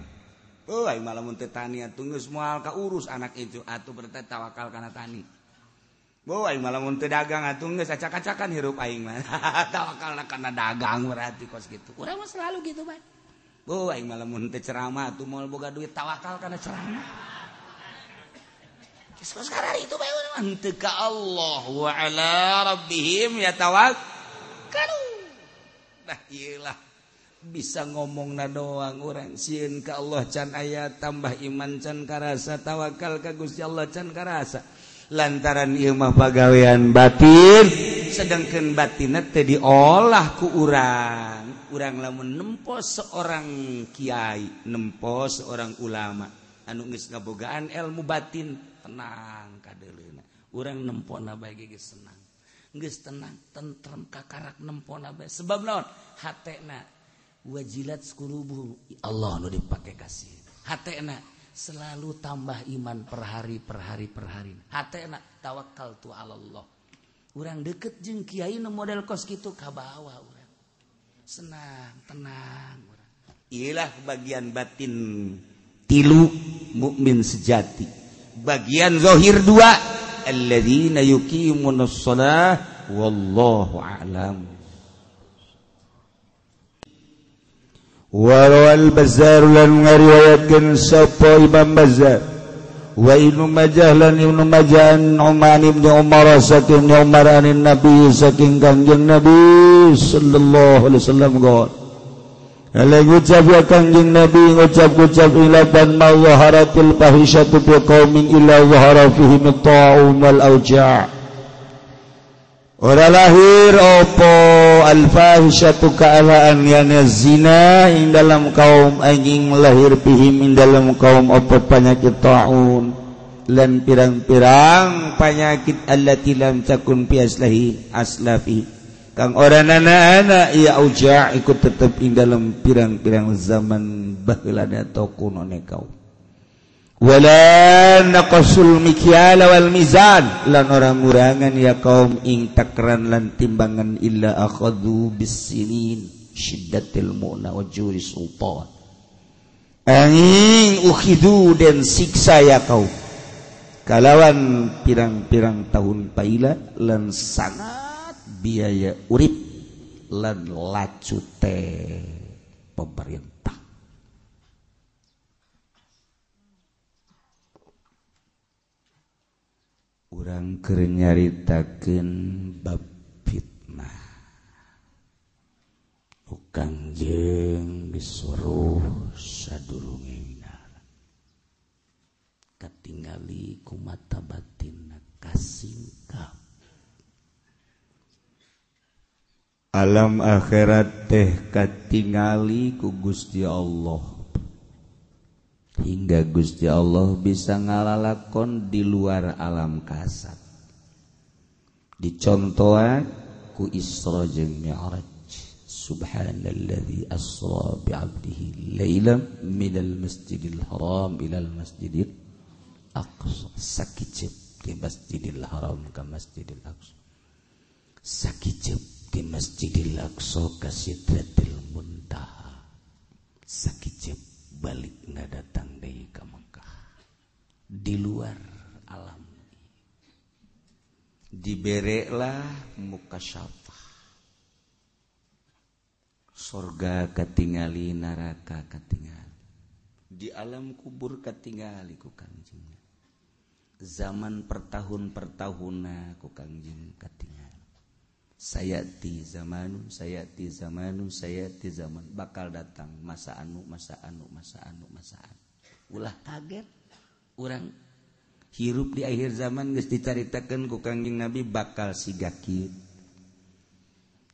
eh aing lamun teu tani tunggu semua ke urus anak itu atuh berarti tawakal karena tani. Oh, aing lamun teu dagang atuh geus acak-acakan hirup aing mah. Tawakalna karena dagang berarti kos gitu. Urang mah selalu gitu mah Oh, aing malam teu ceramah tuh mau boga duit tawakal karena ceramah. Sekarang itu bae teu ka Allah wa ala rabbihim yatawakkalu. Nah, iyalah bisa ngomongna doang orang sieun ka Allah can aya tambah iman can karasa tawakal ka Gusti Allah can karasa. Lantaran ieu mah pagawean batin sedangkan batinna teu diolah ku urang. urang lamun nempo seorang kiai nempo seorang ulama anu geus ngabogaan ilmu batin tenang kadelena urang nempona bae geus senang. Geus tenang tentrem kakarak nempona bae. Sebab naon? Hatena wajilat qulubu Allah nu dipake kasih. Hatena selalu tambah iman per hari per hari per hari. Hatena tawakal tu Allah urang deket jeung kiai nu model kos kitu kabawa senang tenang. Ialah bagian batin tilu mukmin sejati. Bagian zohir dua alladzina yuqimunus shalah wallahu a'lam. وروى bazar lan ngariwayatkeun sapa imam bazar? wa ibnu majah lan Ibnu Majah an ibnu Umar saking Umar anin Nabi saking kanjeng Nabi sallallahu alaihi wasallam god. Lalu ngucap ya kanjeng Nabi ngucap-ngucap ilaban ma zaharatil fahisyatu bi qaumin illa zahara fihi ta'un wal auja' Ora lahir opo al-fahisyatu ka'alaan yana zina in dalam kaum anjing lahir bihim in dalam kaum opo penyakit ta'un. Lan pirang-pirang penyakit allati lam takun fi aslahi aslafi. Kang orang anak-anak ya uja ikut tetap in dalam pirang-pirang zaman baheulana tokun one kaum. wala naqasul mikyala wal mizan. Lan orang murangan ya kaum ing takran lan timbangan illa akhadhu bisinin syiddatil mu'na wa juri sultan. Angin ukhidu dan siksa ya kaum. Kalawan pirang-pirang tahun paila lan sangat biaya urip lan lacute pemerintah kurang kenyaritakan bab fitnah. Bukan jeng disuruh sadurungnya katingali ku mata batin kasingkap. Alam akhirat teh katingali ku Gusti Allah. Hingga Gusti Allah bisa ngalalakon di luar alam kasat. Dicontohan ku Isra jeung Mi'raj. Subhanalladzi asra bi 'abdihi lailan minal masjidil haram ilal masjidil sakit di masjidil haram ke masjidil aqsa. Sakit di masjidil aqsa ke sidratil muntaha. Sakit balik nggak datang dari ke Mekah. Di luar alam. Dibereklah muka syafah surga ketingali neraka ketinggali. Di alam kubur ketinggali ku kanjeng zaman pertahun pertahun aku Kajeng ketingal sayati zamanu sayati zamanu sayati zaman. Bakal datang masa anu masa anu masa anu masa anu. Ulah kaget. Orang hirup di akhir zaman geus dicaritakeun ku Kanjeng Nabi bakal sigakit.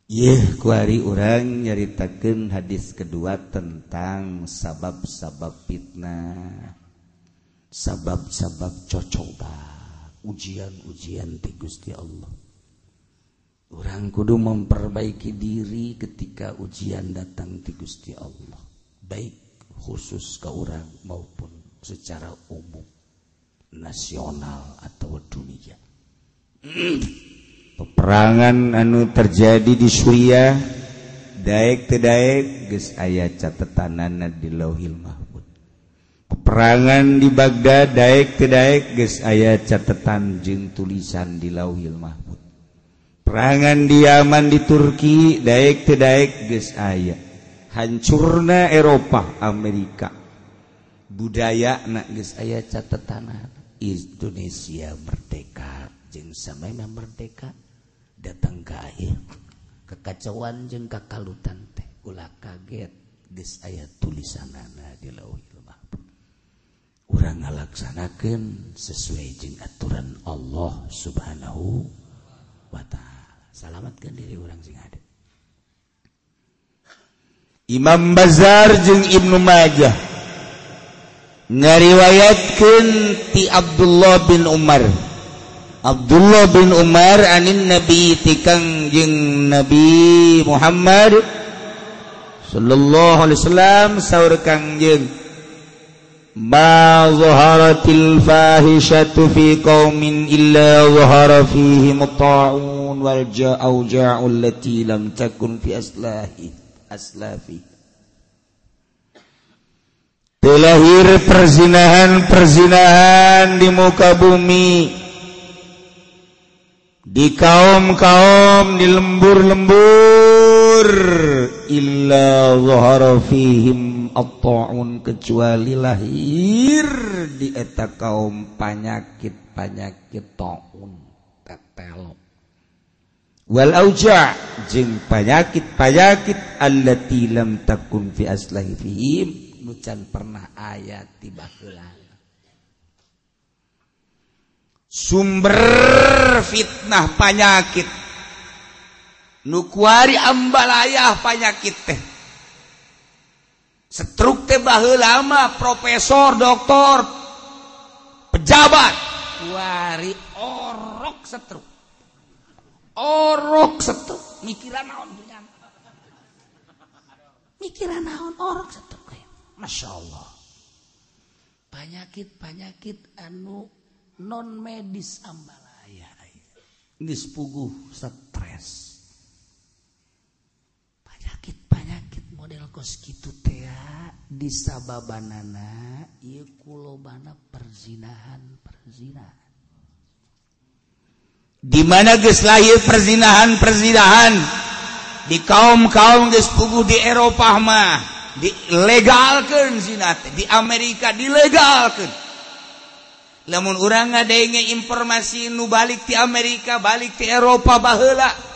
Yeh kuari orang nyaritakan hadis kedua tentang sabab-sabab fitnah, sabab-sabab cocoba, ujian-ujian ti Gusti Allah. orang kudu memperbaiki diri ketika ujian datang di Gusti Allah baik khusus ke orang maupun secara umum nasional atau dunia. Peperangan anu terjadi di Suriah Daek tedaek guys ayah catatanana di Lauhil Mahfud peperangan di Baghdad Daek tedaek guys ayah catatan jeng tulisan di Lauhil Mahfud perangan di Yaman di Turki Daek kedaek guys ayat hancurna Eropa Amerika. Budaya nak guys ayat catatan Indonesia merdeka. Jeng sampai merdeka datang ke akhir kekacauan jeng kakalutan teh. Ulah kaget guys ayat tulisan di Lauhil ngalaksanakan sesuai jeng aturan Allah subhanahu Wa ta'ala salamatkan diri orang sing ada. Imam Bazar jeung Ibnu Majah ngariwayatkeun ti Abdullah bin Umar. Abdullah bin Umar anin Nabi tikang jeung Nabi Muhammad sallallahu alaihi wasallam saur kangjeng. ما ظهرت الفاحشة في قوم إلا ظهر فيهم الطاعون والأوجاع التي لم تكن في أسلاف أسلافه Terlahir perzinahan-perzinahan di muka bumi di kaum-kaum di lembur-lembur illa zahara fihim atta'un kecuali lahir di eta kaum panyakit-panyakit ta'un tetel wal auja jeung panyakit-panyakit allati lam takun fi aslahi fihim nu can pernah aya ti baheula sumber fitnah panyakit nukuari ambalayah panyakit teh. Struktur lama Profesor doktor pejabat. Wari orok setruk. Orok setruk. Mikiran naon mikiran naon orok setruk Masya Allah. Panyakit-panyakit anu non medis ambalaya dispugu stres penyakit-panyakit model kos gitu teh disababanana ieu kulobana perzinahan perzinahan. Di mana geus lahir perzinahan perzinahan? Di kaum-kaum geus puguh di Eropa mah dilegalkeun zina di Amerika dilegalkeun. Namun orang ada informasi nu balik di Amerika balik di Eropa Bahala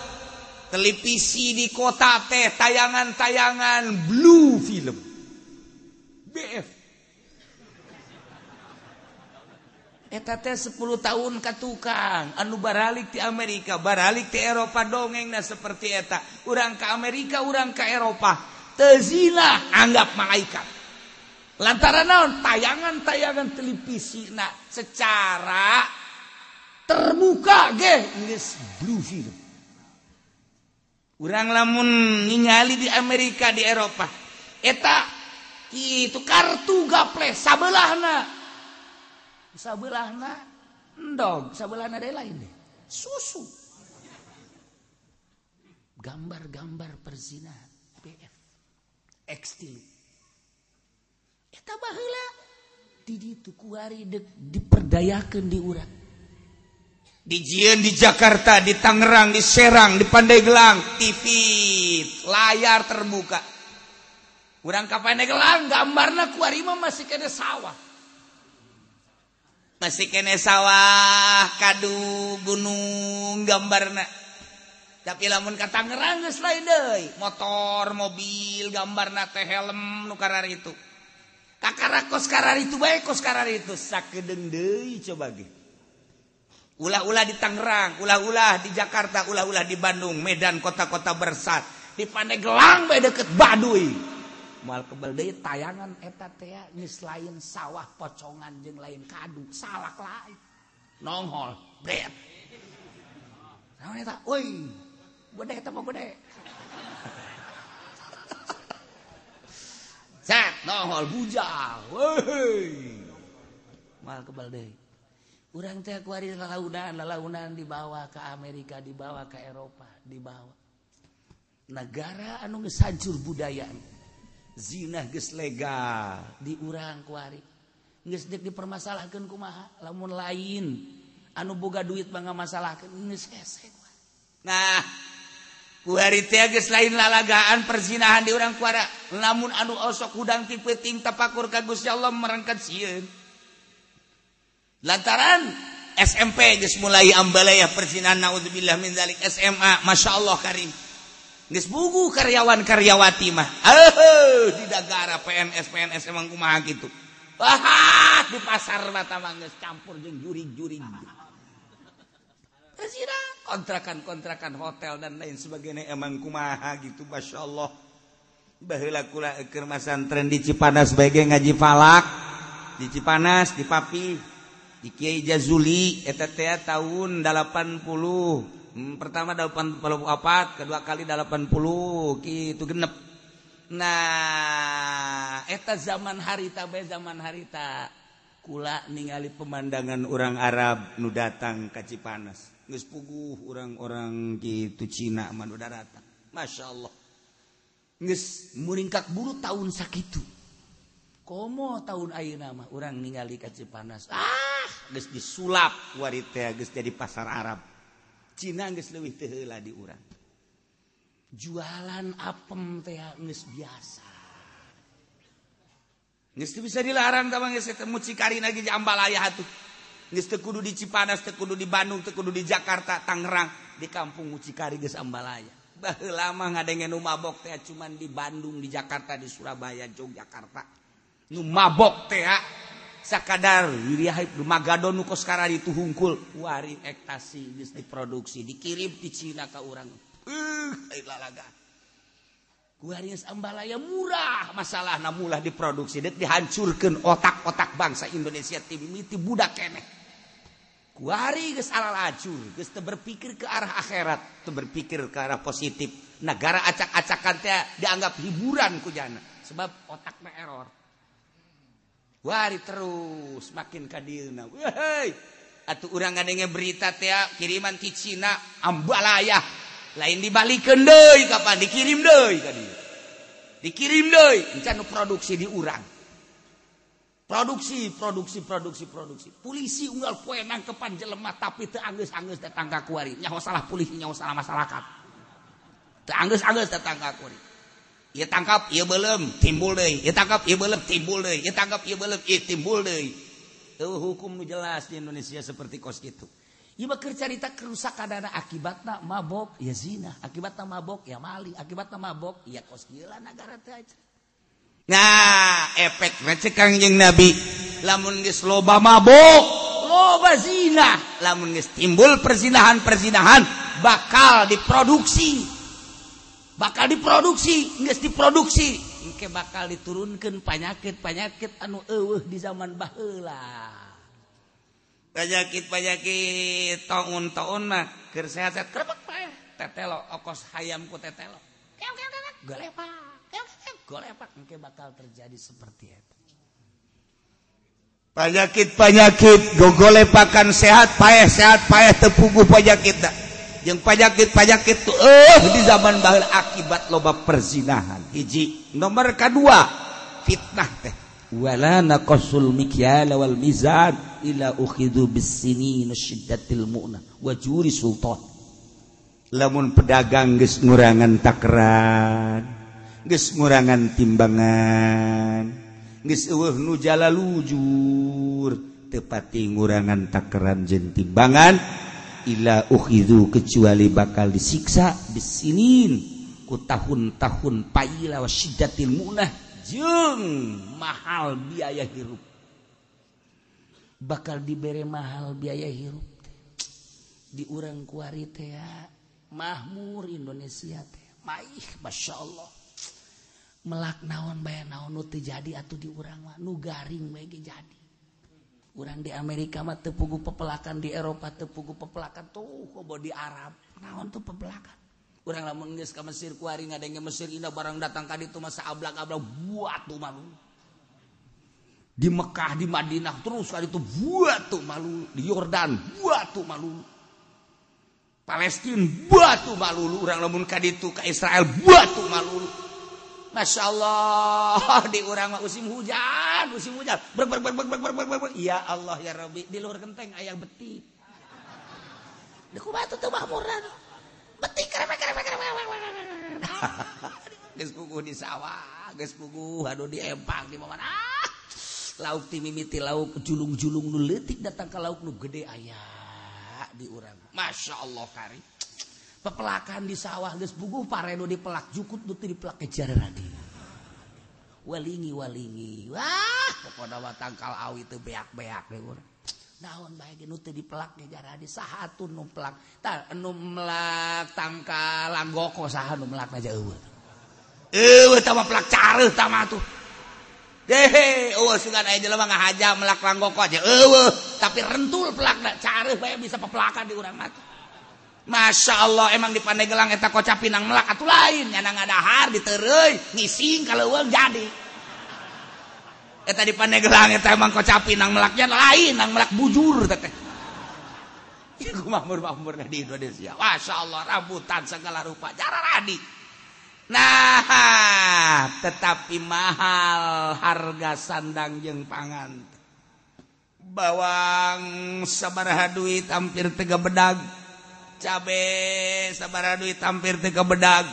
televisi di kota teh tayangan-tayangan blue film. BF 10 tahun ke tukang anu baralik di Amerika baralik di Eropa dongeng nah seperti eta. Orang ke Amerika orang ke Eropa. Tezina anggap malaikat. Lantaran naon tayangan-tayangan televisi nah secara terbuka ge blue film kurang lamun ningali di Amerika di Eropa. Eta itu kartu gaple sabelahna. Sabelahna endog sabelahna ada lain deh. Susu. Gambar-gambar perzina PF ekstil eta baheula di ditu kuari diperdayakan di urang. Dijian di Jakarta di Tangerang di Serang di Pandaigelang TV layar terbuka. Kurang kapan gelang gambarnya kuarima masih ke sawah. Masih kene sawah kadu gunung gambar tapi lamun kata ngerang lain motor mobil gambar teh helm nukarar itu. Kakara kos karar itu baik kos karar itu. Sakedeng deui coba ge ulah-ulah di Tangerang ulah-ulah di Jakarta ulah-ulah di Bandung Medan kota-kota bersat. Di Pandeglang bae deket Baduy. Kebal tayangan eta lain sawah pocongan jeng lain kadu salah lain. Nongol nongol mal kebal urang teh kuari launan launan dibawa ke Amerika dibawa ke Eropa dibawa negara anu geus hancur budaya zina geus legal di urang kuari. Geus deuk dipermasalahkeun kumaha? Lamun lain anu boga duit mangga masalahkeun geus hese nah kuari teh geus lain lalagaan perzinahan di urang kuara. Lamun anu osok hudang ti peuting tapakur ka Gusti Allah merengket sieun. Lantaran SMP geus mulai ambalaya perzinahan naudzubillah min zalik. SMA Masya Allah karim. Buku karyawan karyawati mah. Di negara PNS PNS emang kumaha gitu Wah, di pasar mata manggis campur jeng juri-juri kontrakan-kontrakan hotel dan lain sebagainya emang kumaha gitu Masya Allah. Bahula kula kermasan tren di Cipanas sebagai ngaji falak di Cipanas di Papi di Kiai Jazuli eta teh tahun 80 hmm, pertama 84 kedua kali 80 gitu genep. Nah eta zaman harita be zaman harita. Kula ningali pemandangan orang Arab nu datang ka Cipanas. Geus puguh orang-orang gitu Cina mah datang Masya Allah. Geus muringkak buru tahun sakitu. komo tahun ayeuna nama orang ningali kaci panas ah geus disulap. Warita geus jadi pasar Arab. Cina ges lebih tehela di orang jualan apem teh geus biasa. Ges bisa dilarang tamang geus temu cikari lagi atuh. tuh teu kudu di Cipanas tekudu di Bandung tekudu di Jakarta Tangerang. Di kampung mucikari geus ambalaya bah lama ngadengen umabok teh cuman di Bandung di Jakarta di Surabaya Yogyakarta. nu mabok teh ah. sakadar Magadon nu koskara itu hungkul warin ektasi geus diproduksi dikirim di Cina ka urang. Uh, lalaga. Guaris ambalaya murah. Masalah namulah diproduksi dan dihancurkan otak-otak bangsa Indonesia timimiti budak kene, Kuari ke salah laju, ke berpikir ke arah akhirat, ke berpikir ke arah positif. Negara acak-acakan teh dianggap hiburan kujana, sebab otaknya error. wari terus makin kadilna wehey atuh urang ngadenge berita teh kiriman ti Cina ambalayah lain dibalikeun deui kapan dikirim deui ka dieu. Dikirim deui encan produksi di urang. Produksi produksi produksi produksi. Polisi unggal poe nangkepan jelema tapi teu anggeus-anggeus datang ka kuari nyaho salah polisi nyaho salah masyarakat. Teu anggeus-anggeus datang ka kuari ia tangkap ia belum timbul deh ia tangkap ia belum timbul deh ia tangkap ia belum ia timbul deh tuh hukum nu jelas di Indonesia seperti kos gitu. Iya bakal cerita kerusakan dana akibatnya mabok ya zina. Akibatnya mabok ya maling akibatnya mabok ya kos gila negara teh aja. Nah efek recek kangjeng nabi. Lamun geus loba mabok loba zina. lamun geus timbul perzinahan perzinahan bakal diproduksi. bakal diproduksi nggak diproduksi. Ike bakal diturunkan penyakit penyakit anu eueuh di zaman baheula. Penyakit penyakit tahun tahun mah keur sehat krebek pae tetelo okos hayamku tetelo. Golepak golepak engke bakal terjadi seperti itu. Penyakit penyakit gogolepakan sehat payah sehat, payah tepugu penyakit dah. yang panyakit-panyakit tuh eh di zaman bahal akibat loba perzinahan. Hiji nomor kedua fitnah teh. Wala naqasul mikyal wal mizan ila ukhidu bisinin syiddatil mu'na wa juri sultan. Lamun pedagang geus ngurangan takran geus ngurangan timbangan geus eueuh nu jalalujur tepati ngurangan takran jeung timbangan ila uhidu kecuali bakal disiksa bisinin ku tahun-tahun paila wa syiddatil munah jeung mahal biaya hirup. Bakal diberi mahal biaya hirup di urang kuari teh ya mahmur Indonesia teh. Maih masya Allah. Melak naon bayar naon nu jadi atau di urang mah. Nu garing baik jadi. orang di Amerika mah tepugu pepelakan di Eropa tepugu pepelakan. Tuh kok di Arab. Naon tuh pepelakan? Orang lamun geus ka Mesir kuari ngadenge Mesir indah barang datang ka ditu masa ablak-ablak buat tuh malu. Di Mekah di Madinah terus kali itu buat tuh malu. Di Yordan buat tuh malu. Palestina buat tuh malu. Orang lamun ka ditu ka Israel buat tuh malu. Masya Allah di orang musim hujan musim hujan. Ber, ber, ber, ber, ber, ber, ber, ber. ya Allah ya Rabbi di luar genteng ayah beti. Di kubatu tuh mahmuran beti kereme kereme kereme geus puguh di sawah geus puguh aduh di empang di mana ah, lauk ti mimiti lauk julung-julung nu leutik datang ke lauk nu gede ayah di orang Masya Allah karim pepelakan di sawah geus paredo di pelak jukut nu di pelak kejar radi walingi walingi. Wah pokoknya mah tangkal awi teu beak-beak deh urang naon bae ge nu teu dipelak kejar radi saha atuh nu pelak tah nu melak tangkal anggoko saha nu melak aja eueuh. Eueuh tah mah pelak careuh tah mah tuh. Dehe, oh sugan aya jelema ngahaja melak langgoko aja eueuh, tapi rentul pelakna careuh bae bisa pepelakan di urang mah Masya Allah emang di Pandaigelang eta kocap pinang melak atuh lain nyana ngadahar ditereuy ngising kaleuweung jadi. Eta di Pandaigelang eta emang kocap pinang melaknya lain nang melak bujur teteh. Iku mamur-mamurna di Indonesia. Masya Allah rambutan segala rupa cara radi. Nah, tetapi mahal harga sandang jeung pangan. Bawang sabaraha duit hampir tega bedag. cabe sabar duit tampir ke bedag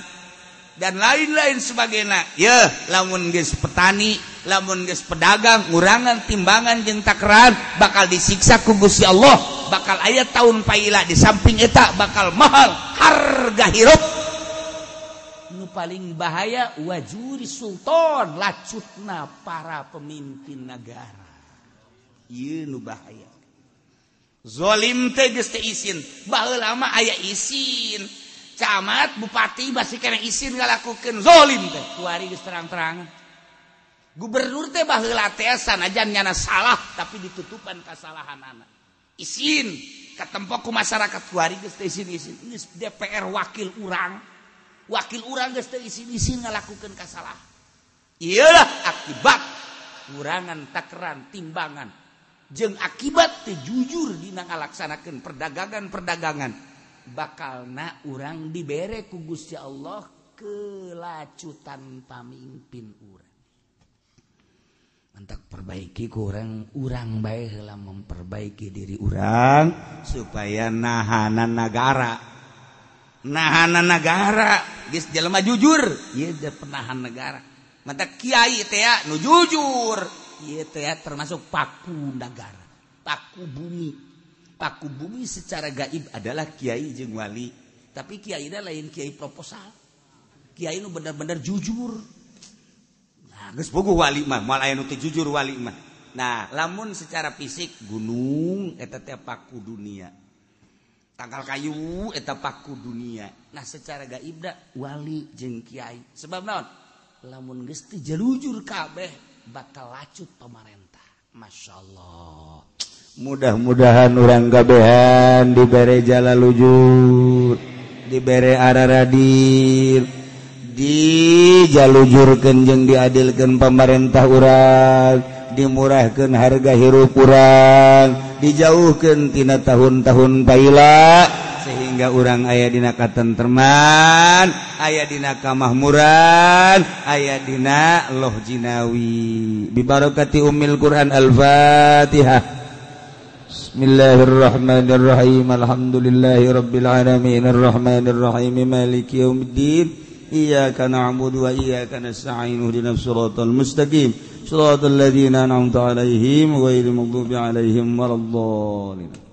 dan lain-lain sebagainya. Ya lamun guys petani lamun guys pedagang ngurangan timbangan jentakeran bakal disiksa ku Gusti Allah. Bakal ayat tahun paila di samping eta bakal mahal harga hirup. Nu paling bahaya wajuri sultan lacutna para pemimpin negara. Iya nu bahaya. zolim tegeste isin. Bahwa lama ayaah isin. Camat bupati basi karena izin nggak lakukan zolim teh. Kuari terang terangan gubernur teh bahwa teasan aja nyana salah tapi ditutupan kesalahan anak izin ketempoku masyarakat kuari geste isin isin Gis DPR wakil urang. Wakil urang geste isin isin nggak lakukan kesalahan iyalah akibat kurangan takaran timbangan. jeung akibat jujur dina ngalaksanakan perdagangan-perdagangan bakal na urang diberre ku Gusti Allah kelacutan pamimpin urang. Mantap perbaiki kurang urang baiklah memperbaiki diri urang supaya nahanan negara nahanan negara guys jelema jujur iya penahan negara. Mantap kiai teh nu jujur. Termasuk paku negara paku bumi. Paku bumi secara gaib adalah Kyai jeng wali. Tapi Kyai lain Kyai proposal. Kyai nu benar-benar jujur. Nah, wali jujur wali nah lamun secara fisik gunung eta paku dunia. Tanggal kayu eta paku dunia. Nah secara gaib dah wali jeng Kyai sebab naon? Lamun gesti jelujur kabeh bakal lacut pemerintah. Masya Allah. Mudah-mudahan orang gabehan diberre jala lujur diberre araradir dijalujurkan jeung diadilkan pemerintah urang dimurahkan harga hirup kurang dijauhkan tina tahun-tahun paila sehingga orang ayah dina katenterman ayah dina kamahmuran ayah dina loh jinawi. Bibarokati umil Quran al-fatihah. Bismillahirrahmanirrahim. Alhamdulillahirabbil alamin. Arrahmanirrahim. Maliki yaumiddin iyyaka na'budu wa iyyaka nasta'in الصراط المستقيم mustaqim. الذين ladzina an'amta 'alaihim ghairil maghdubi 'alaihim الضالين